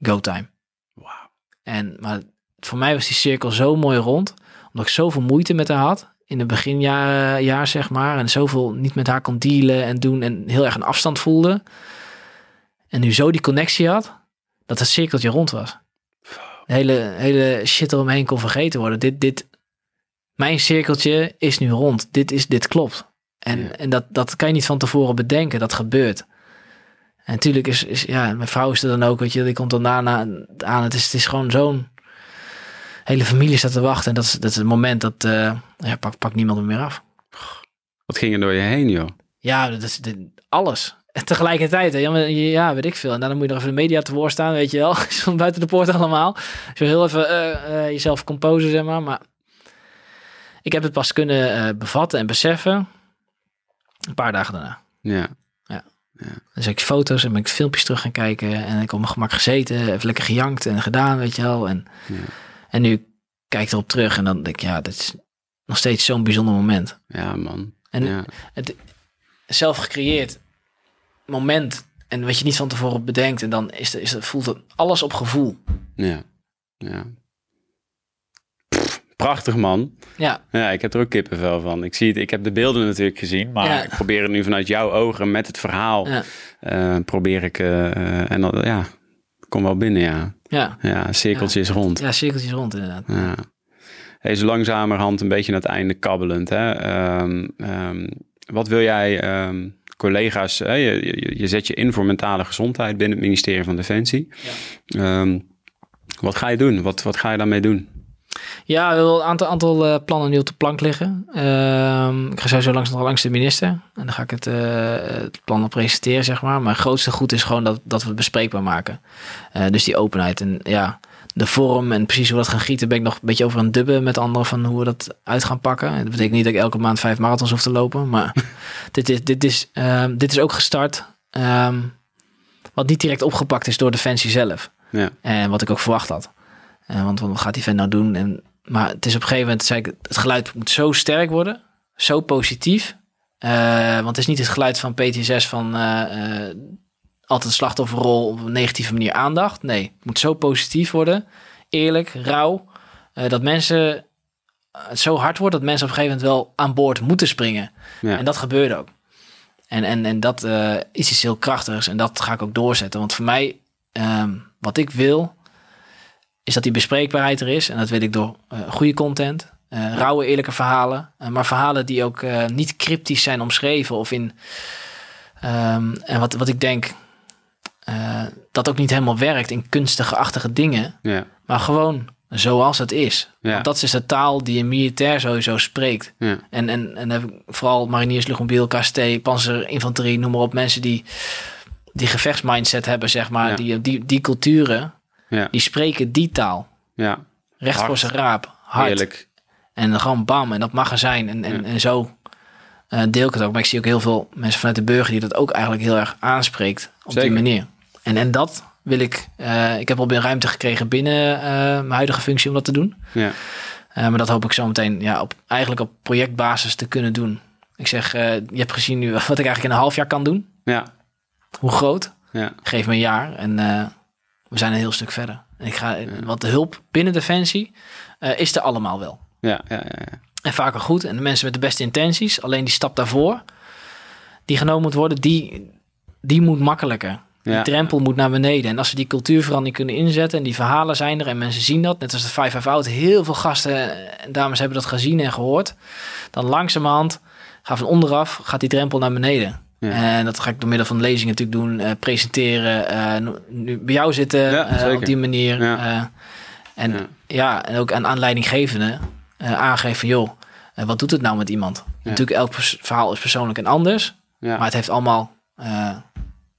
go time. Wauw. En maar voor mij was die cirkel zo mooi rond, omdat ik zoveel moeite met haar had in het beginjaar, jaar, zeg maar, en zoveel niet met haar kon dealen en doen en heel erg een afstand voelde. En nu zo die connectie had, dat het cirkeltje rond was. De hele, hele shit eromheen kon vergeten worden. Dit, dit, mijn cirkeltje is nu rond. Dit, is, dit klopt. En, Ja. en dat, dat kan je niet van tevoren bedenken. Dat gebeurt. En natuurlijk is, is ja, mijn vrouw is er dan ook, weet je, die komt dan daarna aan. Het is, het is gewoon zo'n hele familie staat te wachten. En dat is, dat is het moment dat, eh ja, pak, pak niemand meer af. Wat ging er door je heen, joh? Ja, dat is dit- alles. En tegelijkertijd, hè, ja, ja, weet ik veel. En dan moet je nog even de media te woord staan, weet je wel. Zo buiten de poort allemaal. Zo heel even eh, eh, jezelf composen, zeg maar. Maar ik heb het pas kunnen bevatten en beseffen een paar dagen daarna. Ja. Dus ik foto's en ben ik filmpjes terug gaan kijken. En ik op mijn gemak gezeten, even lekker gejankt en gedaan, weet je wel. En, Ja. En nu kijk ik erop terug en dan denk ik, ja, dat is nog steeds zo'n bijzonder moment. Ja, man. En ja. zelf gecreëerd moment. En wat je niet van tevoren bedenkt. En dan is, er, is voelt het alles op gevoel. Ja. Ja. Pff, prachtig, man. Ja, Ja, ik heb er ook kippenvel van. Ik, zie het, ik heb de beelden natuurlijk gezien, maar Ja. ik probeer het nu vanuit jouw ogen met het verhaal. ja, eh, probeer ik, eh, eh, en dan, ja, kom wel binnen, ja. Ja. Ja, cirkeltje is rond. Ja, cirkeltjes rond inderdaad. Ja. Hij is langzamerhand een beetje naar het einde kabbelend. Hè? Ehm, ehm, wat wil jij ehm, collega's... Hè? Je, je, je zet je in voor mentale gezondheid binnen het ministerie van Defensie. Ehm, wat ga je doen? Wat, wat ga je daarmee doen? Ja, we hebben een aantal, aantal eh, plannen nu op de plank liggen. Ehm, ik ga sowieso langs, nog langs de minister. En dan ga ik het, eh, het plan op presenteren, zeg maar. Mijn grootste goed is gewoon dat, dat we het bespreekbaar maken. Eh, dus die openheid. En ja, de vorm en precies hoe we dat gaan gieten... ben ik nog een beetje over aan het dubben met anderen... van hoe we dat uit gaan pakken. En dat betekent niet dat ik elke maand vijf marathons hoef te lopen. Maar dit, is, dit, is, ehm, dit is ook gestart... ehm, wat niet direct opgepakt is door Defensie zelf. Ja, En wat ik ook verwacht had. Eh, want wat gaat die vent nou doen? En, maar het is op een gegeven moment, zei ik, het geluid moet zo sterk worden. Zo positief. Eh, want het is niet het geluid van PTSS van eh, altijd slachtofferrol op een negatieve manier aandacht. Nee, het moet zo positief worden. Eerlijk, rauw. dat mensen het zo hard wordt dat mensen op een gegeven moment wel aan boord moeten springen. ja. En dat gebeurde ook. En, en, en dat is iets heel krachtigs. En dat ga ik ook doorzetten. Want voor mij, ehm, wat ik wil, is dat die bespreekbaarheid er is. En dat weet ik door eh, goede content. eh, rauwe, eerlijke verhalen. eh, maar verhalen die ook niet cryptisch zijn omschreven. Of in... ehm, en wat, wat ik denk... dat ook niet helemaal werkt in kunstige-achtige dingen. ja, Maar gewoon zoals het is. Want dat is de taal die een militair sowieso spreekt. En, en, en heb ik vooral mariniers, luchtmobiel, KST, panzerinfanterie, noem maar op. Mensen die die gevechtsmindset hebben, zeg maar. Die, die, die culturen, ja, die spreken die taal. ja. Recht Hard. voor zijn raap. Hard. Eerlijk. En dan gewoon bam. En dat mag er zijn. En, en, Ja. en zo eh, deel ik het ook. Maar ik zie ook heel veel mensen vanuit de burger die dat ook eigenlijk heel erg aanspreekt. Op Zeker. die manier. En, en dat wil ik... eh, ik heb al een ruimte gekregen binnen eh, mijn huidige functie om dat te doen. Ja. Eh, maar dat hoop ik zo meteen ja, op, eigenlijk op projectbasis te kunnen doen. Ik zeg, eh, je hebt gezien nu wat ik eigenlijk in een half jaar kan doen. Ja. Hoe groot? Ja. Geef me een jaar en eh, we zijn een heel stuk verder. En ik ga, Want de hulp binnen Defensie eh, is er allemaal wel. Ja. Ja. Ja. ja. En vaker goed. En de mensen met de beste intenties, alleen die stap daarvoor, die genomen moet worden, die, die moet makkelijker. Die Ja. drempel moet naar beneden. En als we die cultuurverandering kunnen inzetten en die verhalen zijn er en mensen zien dat, net als de 5 Out, heel veel gasten en dames hebben dat gezien en gehoord, dan langzamerhand gaat van onderaf gaat die drempel naar beneden. Ja. En dat ga ik door middel van lezingen natuurlijk doen, eh, presenteren, eh, nu bij jou zitten Ja, eh, op die manier. Ja. en Ja. en ook aan aanleidinggevende eh aangeven van joh, wat doet het nou met iemand? Natuurlijk, elk verhaal is persoonlijk en anders. Maar het heeft allemaal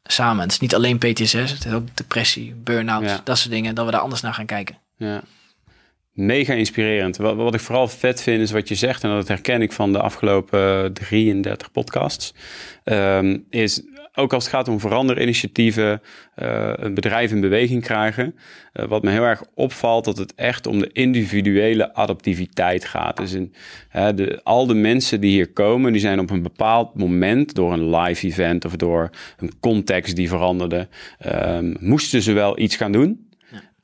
samen. Het is niet alleen PTSS, het is ook depressie, burn-out, dat soort dingen. Dat we daar anders naar gaan kijken. Ja. Mega inspirerend. Wat, wat ik vooral vet vind is wat je zegt, en dat herken ik van de afgelopen eh, 33 podcasts, ehm, is ook als het gaat om veranderinitiatieven, eh een bedrijf in beweging krijgen, eh, wat me heel erg opvalt, dat het echt om de individuele adaptiviteit gaat. Dus de, al de mensen die hier komen, die zijn op een bepaald moment door een live event of door een context die veranderde, ehm, moesten ze wel iets gaan doen.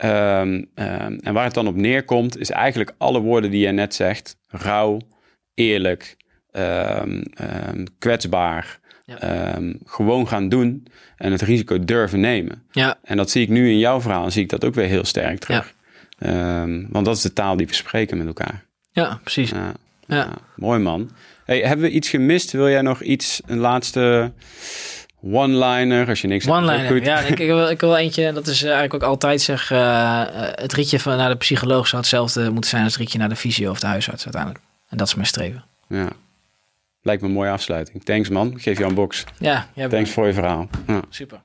Ehm, ehm, en waar het dan op neerkomt, is eigenlijk alle woorden die jij net zegt: rauw, eerlijk, ehm, kwetsbaar. Ja. gewoon gaan doen en het risico durven nemen. Ja, En dat zie ik nu in jouw verhaal, zie ik dat ook weer heel sterk terug. Ehm, want dat is de taal die we spreken met elkaar. ja precies. Ja, Ja. ja, mooi man. Hey, hebben we iets gemist? Wil jij nog iets, een laatste one-liner, als je niks One-liner. goed. Ja, ik, ik, wil, ik wil eentje, dat is eh, eigenlijk ook altijd zeg, eh, eh, het ritje van naar de psycholoog zou hetzelfde moeten zijn als het ritje naar de fysio of de huisarts uiteindelijk. En dat is mijn streven. Ja. Lijkt me een mooie afsluiting. Thanks man, Ik geef jou een box. Ja, Thanks voor je verhaal. Ja. super.